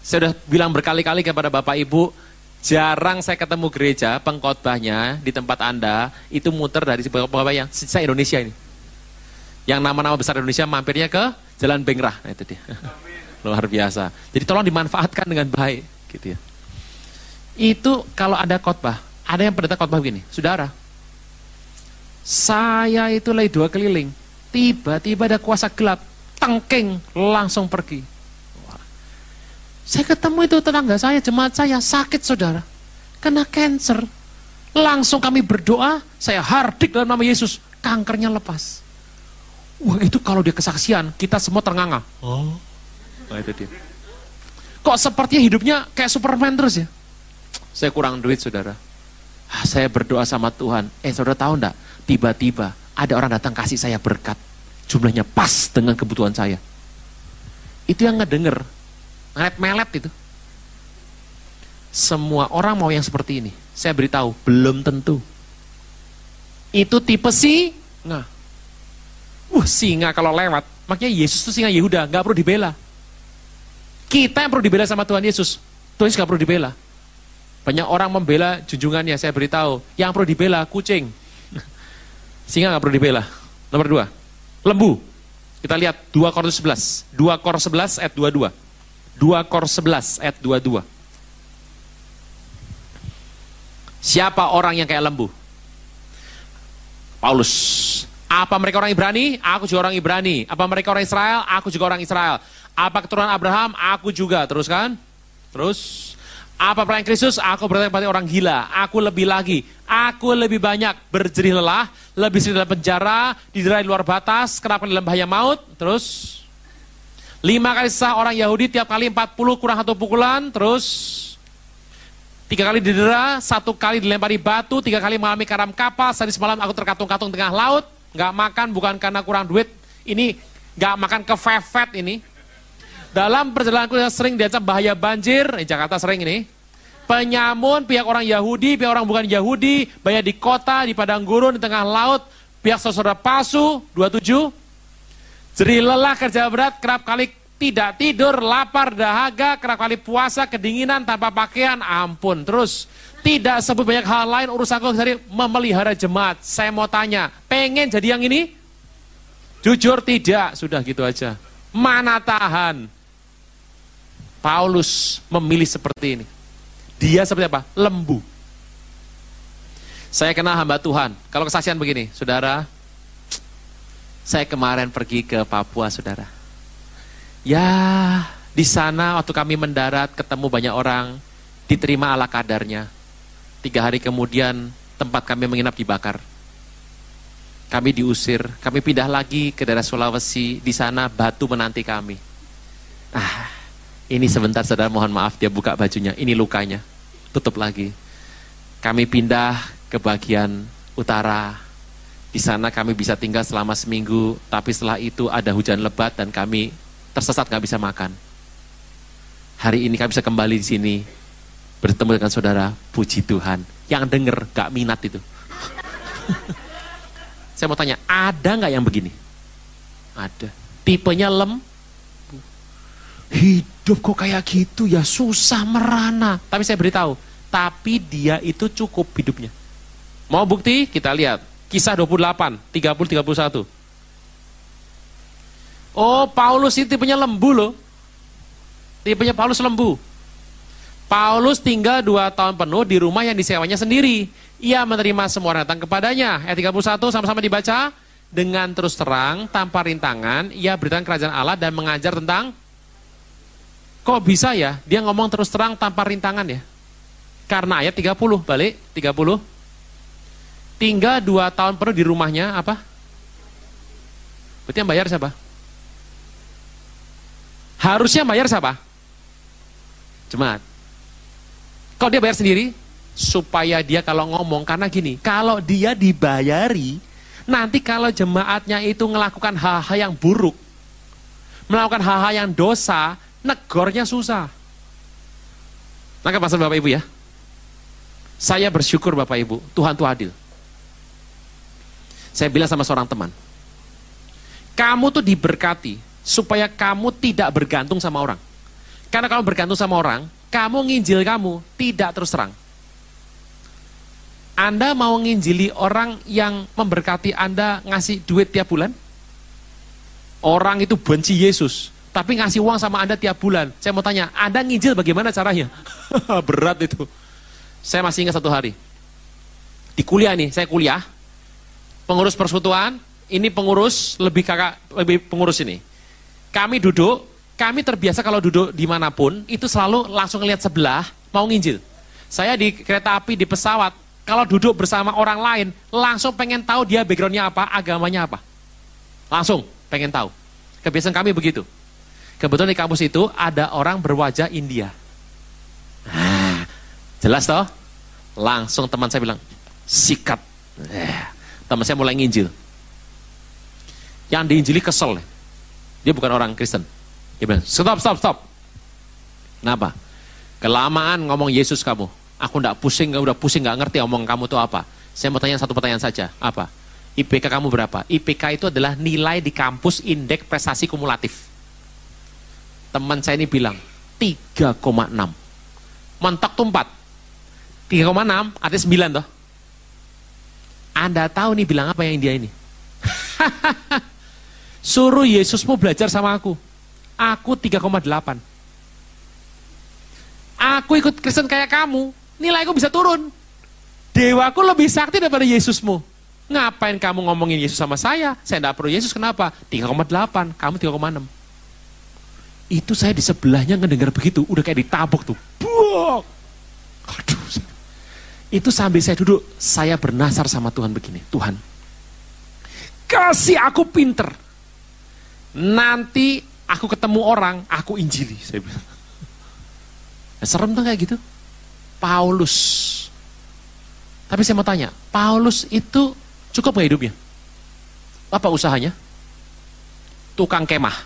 S1: Saya sudah bilang berkali-kali kepada Bapak Ibu, jarang saya ketemu gereja pengkhotbahnya di tempat Anda itu muter dari Bapak yang sisa Indonesia ini. Yang nama-nama besar Indonesia mampirnya ke Jalan Bengrah. Nah, itu dia. <laughs> Luar biasa. Jadi tolong dimanfaatkan dengan baik gitu ya. Itu kalau ada khotbah, ada yang pendeta khotbah begini, Saudara, saya itu lagi dua keliling, tiba-tiba ada kuasa gelap, tengking, langsung pergi. Saya ketemu itu tetangga saya, jemaat saya, sakit saudara. Kena cancer. Langsung kami berdoa, saya hardik dalam nama Yesus. Kankernya lepas. Wah itu kalau dia kesaksian, kita semua ternganga. Oh. Nah itu dia. Kok sepertinya hidupnya kayak Superman terus ya? Saya kurang duit saudara. Ah, saya berdoa sama Tuhan. Eh saudara tahu enggak? Tiba-tiba ada orang datang kasih saya berkat. Jumlahnya pas dengan kebutuhan saya. Itu yang ngedenger melet melet itu. Semua orang mau yang seperti ini. Saya beritahu, belum tentu. Itu tipe si Nah. Wah, singa kalau lewat, makanya Yesus itu singa Yehuda, nggak perlu dibela. Kita yang perlu dibela sama Tuhan Yesus. Tuhan Yesus nggak perlu dibela. Banyak orang membela junjungannya, saya beritahu. Yang perlu dibela, kucing. <laughs> Singa nggak perlu dibela. Nomor dua, lembu. Kita lihat 2 Korintus 11. 2 Korintus 11 ayat 22. 2 Kor 11 ayat 22. Siapa orang yang kayak lembu? Paulus. Apa mereka orang Ibrani? Aku juga orang Ibrani. Apa mereka orang Israel? Aku juga orang Israel. Apa keturunan Abraham? Aku juga. Terus kan? Terus. Apa pelayan Kristus? Aku berarti orang gila. Aku lebih lagi. Aku lebih banyak berjerih lelah. Lebih sering dalam penjara. Diderai luar batas. Kenapa dalam bahaya maut? Terus. Lima kali sah orang Yahudi tiap kali 40 kurang satu pukulan, terus tiga kali didera, satu kali dilempari batu, tiga kali mengalami karam kapal, sehari semalam aku terkatung-katung tengah laut, nggak makan bukan karena kurang duit, ini nggak makan kefefet ini. Dalam perjalananku yang sering diancam bahaya banjir, di Jakarta sering ini, penyamun pihak orang Yahudi, pihak orang bukan Yahudi, banyak di kota, di padang gurun, di tengah laut, pihak saudara palsu, 27, jadi lelah kerja berat, kerap kali tidak tidur, lapar, dahaga, kerap kali puasa, kedinginan, tanpa pakaian, ampun. Terus, tidak sebut banyak hal lain, urusanku dari memelihara jemaat. Saya mau tanya, pengen jadi yang ini? Jujur tidak, sudah gitu aja. Mana tahan? Paulus memilih seperti ini. Dia seperti apa? Lembu. Saya kenal hamba Tuhan. Kalau kesaksian begini, saudara, saya kemarin pergi ke Papua, saudara. Ya, di sana waktu kami mendarat ketemu banyak orang, diterima ala kadarnya. Tiga hari kemudian tempat kami menginap dibakar. Kami diusir, kami pindah lagi ke daerah Sulawesi, di sana batu menanti kami. Ah, ini sebentar saudara mohon maaf dia buka bajunya, ini lukanya, tutup lagi. Kami pindah ke bagian utara, di sana kami bisa tinggal selama seminggu, tapi setelah itu ada hujan lebat dan kami tersesat nggak bisa makan. Hari ini kami bisa kembali di sini bertemu dengan saudara, puji Tuhan. Yang denger gak minat itu. <laughs> Saya mau tanya, ada nggak yang begini? Ada. Tipenya lem. Hidup kok kayak gitu ya susah merana. Tapi saya beritahu, tapi dia itu cukup hidupnya. Mau bukti? Kita lihat. Kisah 28, 30, 31. Oh, Paulus itu punya lembu loh. Tipenya Paulus lembu. Paulus tinggal dua tahun penuh di rumah yang disewanya sendiri. Ia menerima semua orang datang kepadanya. Ayat 31 sama-sama dibaca. Dengan terus terang, tanpa rintangan, ia beritakan kerajaan Allah dan mengajar tentang Kok bisa ya? Dia ngomong terus terang tanpa rintangan ya? Karena ayat 30, balik 30. Tinggal dua tahun penuh di rumahnya, apa? Berarti yang bayar siapa? Harusnya bayar siapa? Jemaat. Kalau dia bayar sendiri, supaya dia kalau ngomong, karena gini, kalau dia dibayari, nanti kalau jemaatnya itu melakukan hal-hal yang buruk, melakukan hal-hal yang dosa, negornya susah. Nangkap pasal Bapak Ibu ya? Saya bersyukur Bapak Ibu, Tuhan tuh adil. Saya bilang sama seorang teman, kamu tuh diberkati supaya kamu tidak bergantung sama orang. Karena kalau bergantung sama orang, kamu nginjil kamu tidak terus terang. Anda mau nginjili orang yang memberkati Anda ngasih duit tiap bulan? Orang itu benci Yesus, tapi ngasih uang sama Anda tiap bulan. Saya mau tanya, Anda nginjil bagaimana caranya? <laughs> Berat itu. Saya masih ingat satu hari. Di kuliah nih, saya kuliah. Pengurus persekutuan, ini pengurus lebih kakak, lebih pengurus ini. Kami duduk, kami terbiasa kalau duduk di mana pun, itu selalu langsung lihat sebelah, mau nginjil. Saya di kereta api, di pesawat, kalau duduk bersama orang lain, langsung pengen tahu dia backgroundnya apa, agamanya apa. Langsung pengen tahu. Kebiasaan kami begitu. Kebetulan di kampus itu ada orang berwajah India. Nah, jelas toh? Langsung teman saya bilang, sikat. Eh, teman saya mulai nginjil. Yang diinjili kesel. Dia bukan orang Kristen. Dia bilang, stop, stop, stop. Kenapa? Kelamaan ngomong Yesus kamu. Aku ndak pusing, udah pusing nggak ngerti omong kamu tuh apa. Saya mau tanya satu pertanyaan saja. Apa? IPK kamu berapa? IPK itu adalah nilai di kampus indeks prestasi kumulatif. Teman saya ini bilang 3,6. Mentok tuh 4. 3,6 ada 9 toh. Anda tahu nih bilang apa yang dia ini? <laughs> Suruh Yesusmu belajar sama aku. Aku 3,8. Aku ikut Kristen kayak kamu, nilaiku bisa turun. Dewaku lebih sakti daripada Yesusmu. Ngapain kamu ngomongin Yesus sama saya? Saya tidak perlu Yesus, kenapa? 3,8, kamu 3,6. Itu saya di sebelahnya ngedengar begitu, udah kayak ditabuk tuh. Buak. Itu sambil saya duduk, saya bernasar sama Tuhan begini. Tuhan, kasih aku pinter. Nanti aku ketemu orang, aku injili. Saya bilang. Nah, serem tuh kayak gitu. Paulus. Tapi saya mau tanya, Paulus itu cukup gak hidupnya? Apa usahanya? Tukang kemah.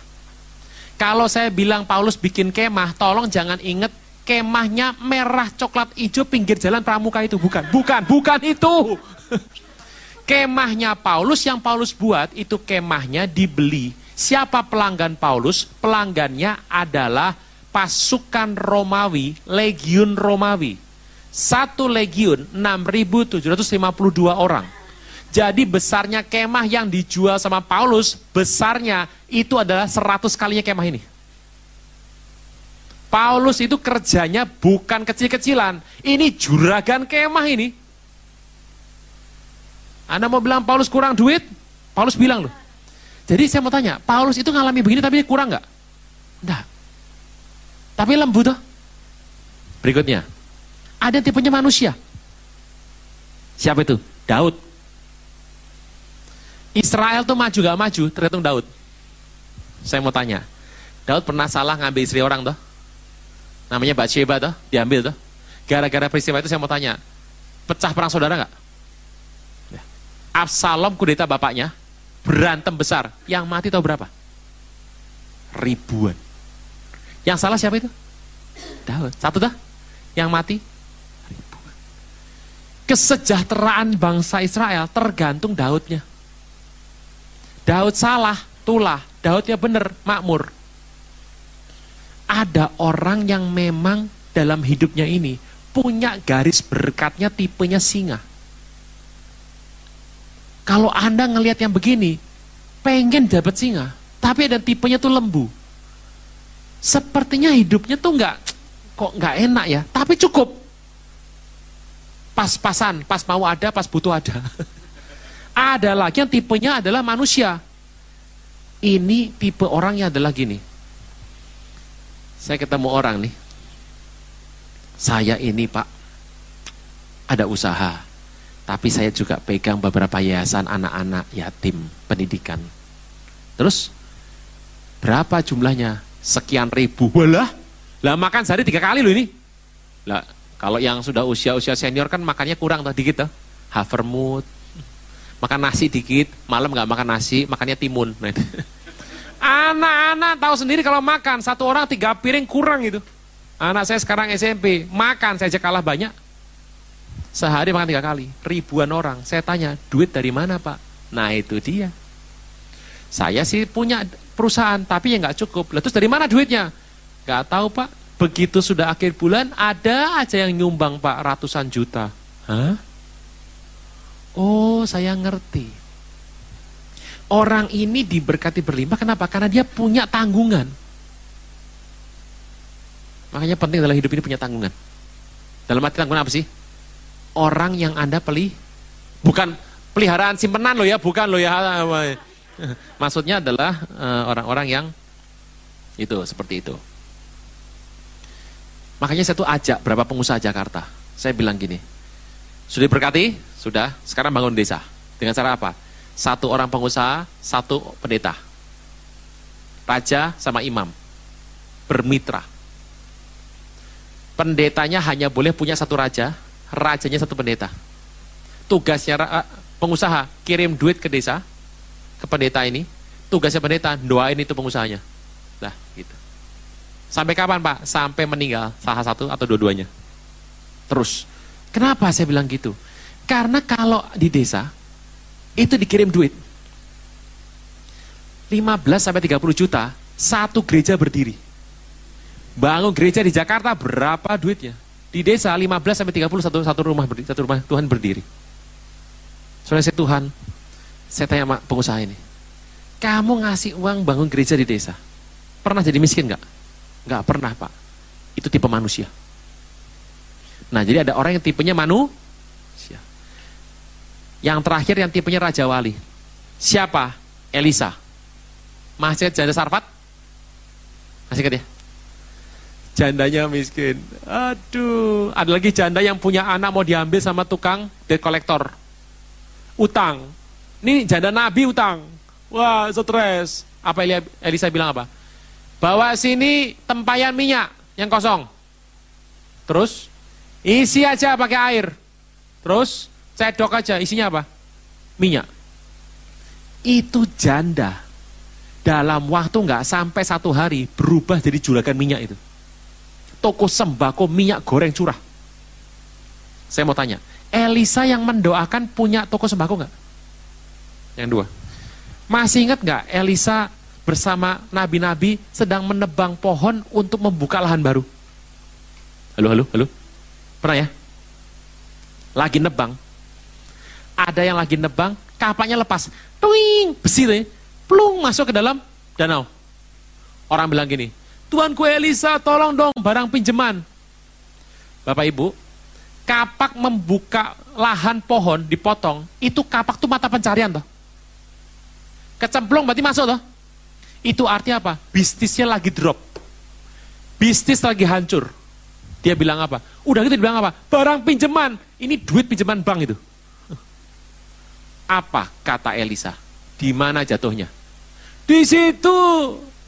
S1: Kalau saya bilang Paulus bikin kemah, tolong jangan inget kemahnya merah coklat hijau pinggir jalan pramuka itu. Bukan, bukan, bukan itu. Kemahnya Paulus yang Paulus buat itu kemahnya dibeli Siapa pelanggan Paulus? Pelanggannya adalah pasukan Romawi, legiun Romawi. Satu legiun 6.752 orang. Jadi besarnya kemah yang dijual sama Paulus, besarnya itu adalah 100 kalinya kemah ini. Paulus itu kerjanya bukan kecil-kecilan. Ini juragan kemah ini. Anda mau bilang Paulus kurang duit? Paulus bilang loh, jadi saya mau tanya, Paulus itu ngalami begini tapi kurang nggak? Enggak. Tapi lembut tuh. Berikutnya, ada tipenya manusia. Siapa itu? Daud. Israel tuh maju gak maju, tergantung Daud. Saya mau tanya, Daud pernah salah ngambil istri orang tuh? Namanya Bathsheba tuh, diambil tuh. Gara-gara peristiwa itu saya mau tanya, pecah perang saudara nggak? Ya. Absalom kudeta bapaknya, berantem besar. Yang mati tahu berapa? Ribuan. Yang salah siapa itu? Daud. Satu dah. Yang mati? Ribuan. Kesejahteraan bangsa Israel tergantung Daudnya. Daud salah, tulah. Daudnya benar, makmur. Ada orang yang memang dalam hidupnya ini punya garis berkatnya tipenya singa. Kalau Anda ngelihat yang begini, pengen dapat singa, tapi ada tipenya tuh lembu. sepertinya hidupnya tuh nggak kok nggak enak ya, tapi cukup. Pas-pasan, pas mau ada, pas butuh ada. <laughs> ada lagi yang tipenya adalah manusia. Ini tipe orangnya adalah gini. Saya ketemu orang nih. Saya ini pak, ada usaha. Tapi saya juga pegang beberapa yayasan anak-anak yatim pendidikan. Terus berapa jumlahnya? Sekian ribu. Walah, lah makan sehari tiga kali loh ini. Lah kalau yang sudah usia-usia senior kan makannya kurang tuh dikit tuh. Havermut, makan nasi dikit, malam nggak makan nasi, makannya timun. Nah, <laughs> Anak-anak tahu sendiri kalau makan satu orang tiga piring kurang itu. Anak saya sekarang SMP, makan saya aja kalah banyak. Sehari makan tiga kali, ribuan orang. Saya tanya, duit dari mana pak? Nah itu dia. Saya sih punya perusahaan, tapi ya nggak cukup. Lalu dari mana duitnya? Gak tahu pak. Begitu sudah akhir bulan, ada aja yang nyumbang pak ratusan juta. Hah? Oh, saya ngerti. Orang ini diberkati berlimpah, kenapa? Karena dia punya tanggungan. Makanya penting dalam hidup ini punya tanggungan. Dalam arti tanggungan apa sih? Orang yang Anda pelih, bukan peliharaan simpenan loh ya, bukan loh ya. <laughs> Maksudnya adalah eh, orang-orang yang itu, seperti itu. Makanya saya tuh ajak berapa pengusaha Jakarta. Saya bilang gini, sudah berkati? Sudah, sekarang bangun desa. Dengan cara apa? Satu orang pengusaha, satu pendeta. Raja sama imam. Bermitra. Pendetanya hanya boleh punya satu raja, rajanya satu pendeta. Tugasnya eh, pengusaha kirim duit ke desa, ke pendeta ini. Tugasnya pendeta doain itu pengusahanya. Nah, gitu. Sampai kapan Pak? Sampai meninggal salah satu atau dua-duanya. Terus. Kenapa saya bilang gitu? Karena kalau di desa, itu dikirim duit. 15 sampai 30 juta, satu gereja berdiri. Bangun gereja di Jakarta berapa duitnya? Di desa 15 sampai 30 satu, satu rumah berdiri, satu rumah Tuhan berdiri. Soalnya saya Tuhan, saya tanya sama pengusaha ini, kamu ngasih uang bangun gereja di desa, pernah jadi miskin nggak? Nggak pernah pak. Itu tipe manusia. Nah jadi ada orang yang tipenya manu, yang terakhir yang tipenya Raja Wali. Siapa? Elisa. Masih janda Sarfat? Masih ingat ya? Jandanya miskin. Aduh, ada lagi janda yang punya anak mau diambil sama tukang debt collector. Utang. Ini janda Nabi utang. Wah, stres. Apa Elisa bilang apa? Bawa sini tempayan minyak yang kosong. Terus isi aja pakai air. Terus Cedok aja, isinya apa? Minyak. Itu janda. Dalam waktu nggak sampai satu hari berubah jadi juragan minyak itu. Toko sembako minyak goreng curah. Saya mau tanya, Elisa yang mendoakan punya toko sembako nggak? Yang dua. Masih ingat nggak Elisa bersama nabi-nabi sedang menebang pohon untuk membuka lahan baru? Halo, halo, halo. Pernah ya? Lagi nebang, ada yang lagi nebang, kapaknya lepas, tuing, besi tuh, plung masuk ke dalam danau. Orang bilang gini, Tuanku Elisa tolong dong barang pinjaman. Bapak Ibu, kapak membuka lahan pohon dipotong, itu kapak tuh mata pencarian toh. Kecemplung berarti masuk toh. Itu artinya apa? Bisnisnya lagi drop. Bisnis lagi hancur. Dia bilang apa? Udah gitu dia bilang apa? Barang pinjaman. Ini duit pinjaman bank itu. Apa kata Elisa? Di mana jatuhnya? Di situ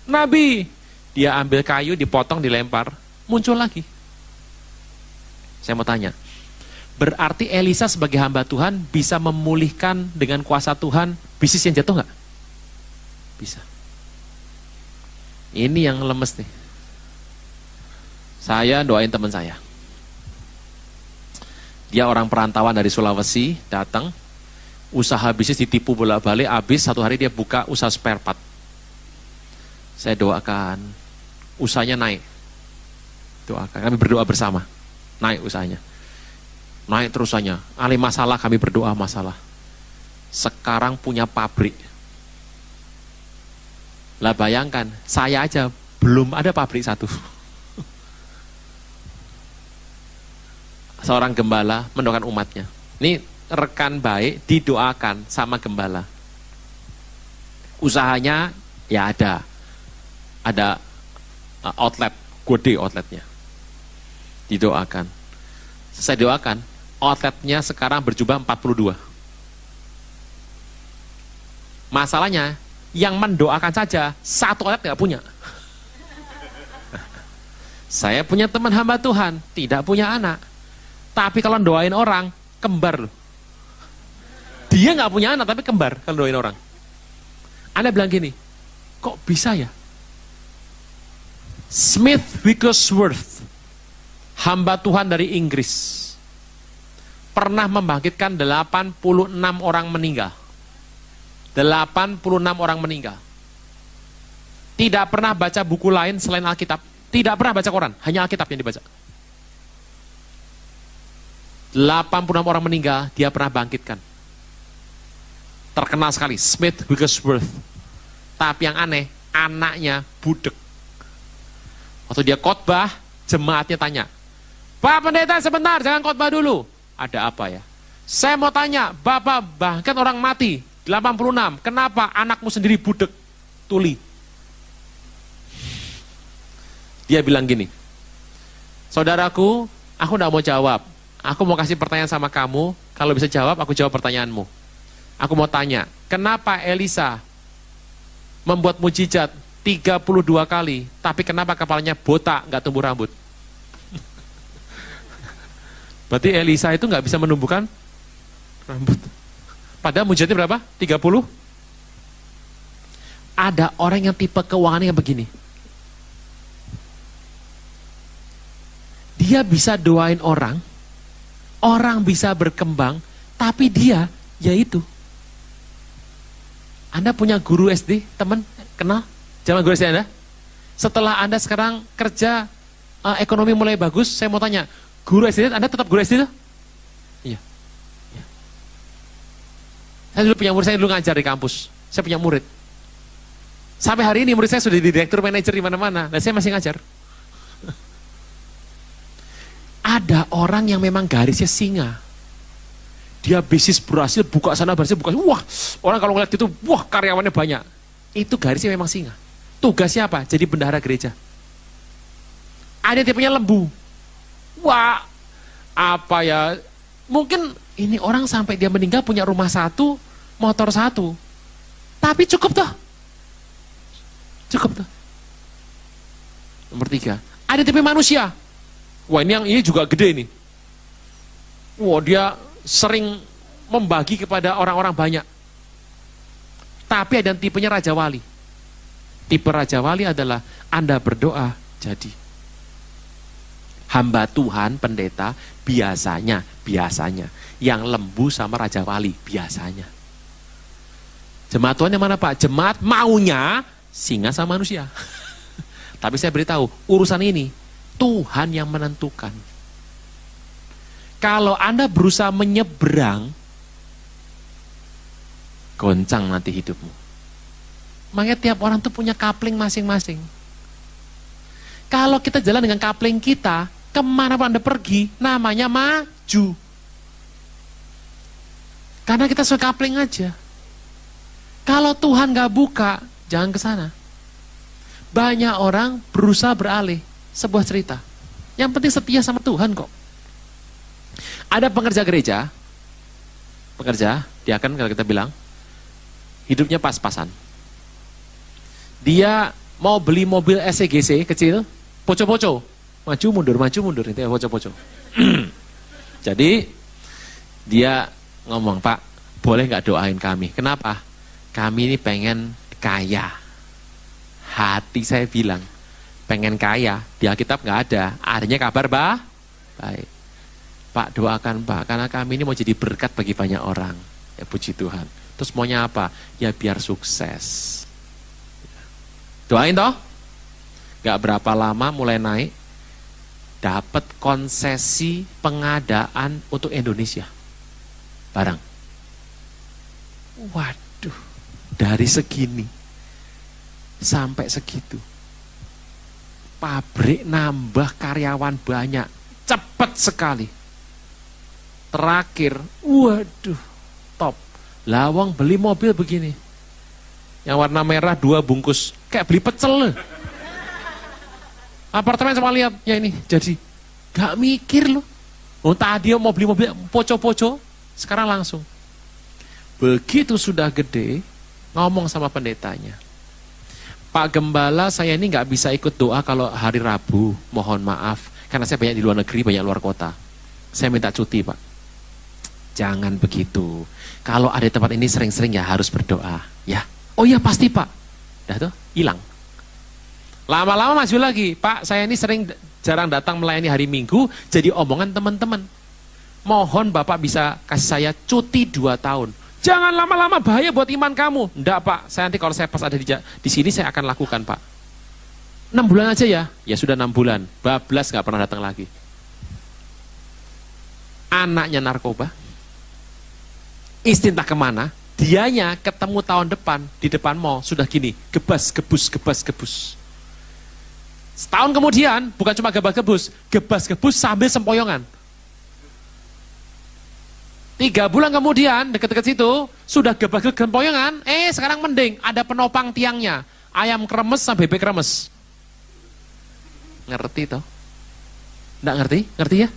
S1: Nabi. Dia ambil kayu, dipotong, dilempar, muncul lagi. Saya mau tanya, berarti Elisa sebagai hamba Tuhan bisa memulihkan dengan kuasa Tuhan bisnis yang jatuh nggak? Bisa. Ini yang lemes nih. Saya doain teman saya. Dia orang perantauan dari Sulawesi, datang, usaha bisnis ditipu bolak-balik, habis satu hari dia buka usaha spare part. Saya doakan usahanya naik. Doakan, kami berdoa bersama. Naik usahanya. Naik terusannya. Ali masalah kami berdoa masalah. Sekarang punya pabrik. Lah bayangkan, saya aja
S2: belum ada pabrik satu. <laughs> Seorang gembala mendoakan umatnya. Ini rekan baik didoakan sama gembala. Usahanya ya ada. Ada uh, outlet, gede outletnya. Didoakan. Saya doakan, outletnya sekarang berjumlah 42. Masalahnya, yang mendoakan saja, satu outlet nggak punya. <laughs> Saya punya teman hamba Tuhan, tidak punya anak. Tapi kalau doain orang, kembar loh. Dia nggak punya anak, tapi kembar kalau doain orang. Anda bilang gini, kok bisa ya? Smith Wigglesworth, hamba Tuhan dari Inggris, pernah membangkitkan 86 orang meninggal. 86 orang meninggal. Tidak pernah baca buku lain selain Alkitab. Tidak pernah baca koran, hanya Alkitab yang dibaca. 86 orang meninggal, dia pernah bangkitkan. Terkenal sekali, Smith Wigglesworth. Tapi yang aneh, anaknya budek. Waktu dia khotbah, jemaatnya tanya, Pak pendeta sebentar, jangan khotbah dulu. Ada apa ya? Saya mau tanya, Bapak bahkan orang mati, 86, kenapa anakmu sendiri budek, tuli? Dia bilang gini, saudaraku, aku tidak mau jawab. Aku mau kasih pertanyaan sama kamu, kalau bisa jawab, aku jawab pertanyaanmu. Aku mau tanya, kenapa Elisa membuat mujizat 32 kali, tapi kenapa kepalanya botak, nggak tumbuh rambut? Berarti Elisa itu nggak bisa menumbuhkan rambut. Padahal mujizatnya berapa? 30? Ada orang yang tipe keuangannya begini. Dia bisa doain orang, orang bisa berkembang, tapi dia yaitu. Anda punya guru SD, teman, kenal? Zaman guru SD Anda? Setelah Anda sekarang kerja, uh, ekonomi mulai bagus, saya mau tanya, guru SD Anda tetap guru SD? Iya. iya. Saya dulu punya murid, saya dulu ngajar di kampus. Saya punya murid. Sampai hari ini murid saya sudah di direktur manajer di mana-mana, dan saya masih ngajar. <laughs> Ada orang yang memang garisnya singa. Dia bisnis berhasil, buka sana berhasil, buka Wah, orang kalau ngeliat itu, wah karyawannya banyak. Itu garisnya memang singa. Tugasnya apa? Jadi bendahara gereja. Ada tipenya lembu. Wah, apa ya? Mungkin ini orang sampai dia meninggal punya rumah satu, motor satu. Tapi cukup tuh. Cukup tuh. Nomor tiga. Ada tipe manusia. Wah ini yang ini juga gede nih. Wah dia sering membagi kepada orang-orang banyak. Tapi ada tipenya Raja Wali. Tipe Raja Wali adalah Anda berdoa jadi. Hamba Tuhan, pendeta, biasanya, biasanya. Yang lembu sama Raja Wali, biasanya. Jemaat Tuhan yang mana Pak? Jemaat maunya singa sama manusia. <laughs> Tapi saya beritahu, urusan ini Tuhan yang menentukan. Kalau Anda berusaha menyeberang, goncang nanti hidupmu. Makanya tiap orang tuh punya kapling masing-masing. Kalau kita jalan dengan kapling kita, ke mana pun Anda pergi, namanya maju. Karena kita suka kapling aja. Kalau Tuhan gak buka, jangan ke sana. Banyak orang berusaha beralih sebuah cerita. Yang penting setia sama Tuhan kok. Ada pengerja gereja, pekerja, dia akan kalau kita bilang, hidupnya pas-pasan. Dia mau beli mobil SEGC kecil, poco-poco, maju mundur, maju mundur, itu ya poco-poco. <clears throat> Jadi dia ngomong, Pak, boleh nggak doain kami? Kenapa? Kami ini pengen kaya. Hati saya bilang, pengen kaya, di Alkitab nggak ada. Adanya kabar bah, baik. Pak doakan Pak, karena kami ini mau jadi berkat bagi banyak orang. Ya puji Tuhan. Terus maunya apa? Ya biar sukses. Doain toh. Gak berapa lama mulai naik, dapat konsesi pengadaan untuk Indonesia. Barang. Waduh, dari segini sampai segitu Pabrik nambah karyawan banyak, cepat sekali. Terakhir, waduh, top. Lawang beli mobil begini. Yang warna merah dua bungkus, kayak beli pecel. Apartemen sama lihat, ya ini jadi. Gak mikir loh. Oh tadi mau beli mobil poco-poco, sekarang langsung. Begitu sudah gede, ngomong sama pendetanya. Pak Gembala saya ini nggak bisa ikut doa kalau hari Rabu, mohon maaf. Karena saya banyak di luar negeri, banyak luar kota. Saya minta cuti Pak. Jangan begitu. Kalau ada tempat ini sering-sering ya harus berdoa. Ya, oh iya pasti Pak. Dah tuh, hilang. Lama-lama maju lagi, Pak saya ini sering jarang datang melayani hari Minggu, jadi omongan teman-teman. Mohon Bapak bisa kasih saya cuti dua tahun. Jangan lama-lama bahaya buat iman kamu. Enggak pak, saya nanti kalau saya pas ada di, di sini saya akan lakukan pak. Enam bulan aja ya, ya sudah enam bulan. Bablas nggak pernah datang lagi. Anaknya narkoba, istintah ke mana, dianya ketemu tahun depan di depan mall sudah gini, gebas, gebus, gebas, gebus. Setahun kemudian, bukan cuma gebas, gebus, gebas, gebus sambil sempoyongan. Tiga bulan kemudian, dekat-dekat situ, sudah gebas gempoyongan, eh sekarang mending, ada penopang tiangnya. Ayam kremes sama bebek kremes. Ngerti toh? Nggak ngerti? Ngerti ya?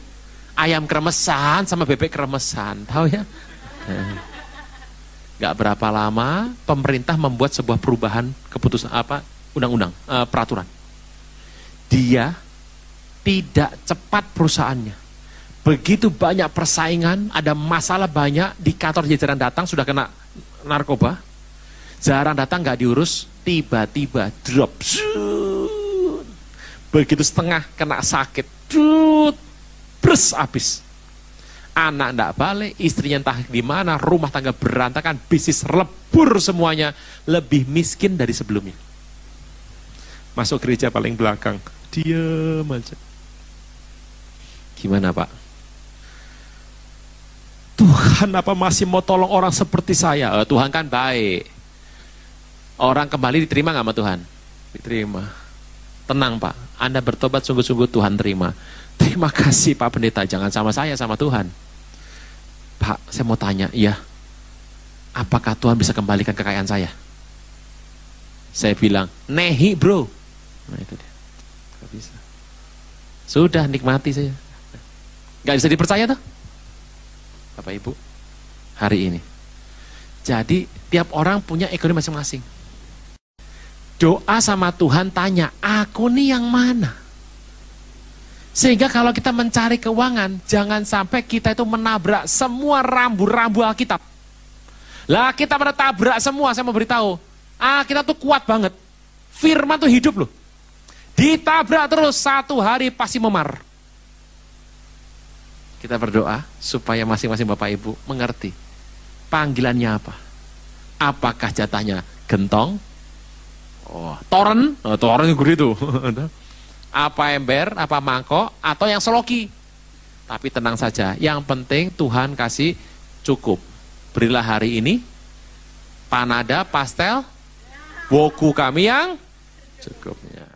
S2: Ayam kremesan sama bebek kremesan, tahu ya? Gak berapa lama, pemerintah membuat sebuah perubahan keputusan apa? Undang-undang, uh, peraturan. Dia tidak cepat perusahaannya Begitu banyak persaingan, ada masalah banyak, di kantor jajaran datang sudah kena narkoba, jarang datang nggak diurus, tiba-tiba drop. Begitu setengah kena sakit, bres habis. Anak ndak balik, istrinya entah di mana, rumah tangga berantakan, bisnis lebur semuanya, lebih miskin dari sebelumnya. Masuk gereja paling belakang, diam aja. Gimana Pak? Tuhan apa masih mau tolong orang seperti saya? Oh, Tuhan kan baik. Orang kembali diterima nggak sama Tuhan? Diterima. Tenang Pak, Anda bertobat sungguh-sungguh Tuhan terima. Terima kasih Pak Pendeta, jangan sama saya, sama Tuhan. Pak, saya mau tanya, iya. Apakah Tuhan bisa kembalikan kekayaan saya? Saya bilang, nehi bro. Nah itu dia. Gak bisa. Sudah, nikmati saya. Gak bisa dipercaya tuh? Bapak Ibu, hari ini. Jadi tiap orang punya ekonomi masing-masing. Doa sama Tuhan tanya, aku nih yang mana? Sehingga kalau kita mencari keuangan, jangan sampai kita itu menabrak semua rambu-rambu Alkitab. Lah kita tabrak semua, saya mau beritahu. Ah kita tuh kuat banget. Firman tuh hidup loh. Ditabrak terus satu hari pasti memar. Kita berdoa supaya masing-masing Bapak Ibu mengerti panggilannya apa. Apakah jatahnya gentong? Oh, toren? Oh, toren gede itu. <laughs> apa ember, apa mangkok, atau yang seloki. Tapi tenang saja, yang penting Tuhan kasih cukup. Berilah hari ini panada, pastel, boku kami yang cukupnya.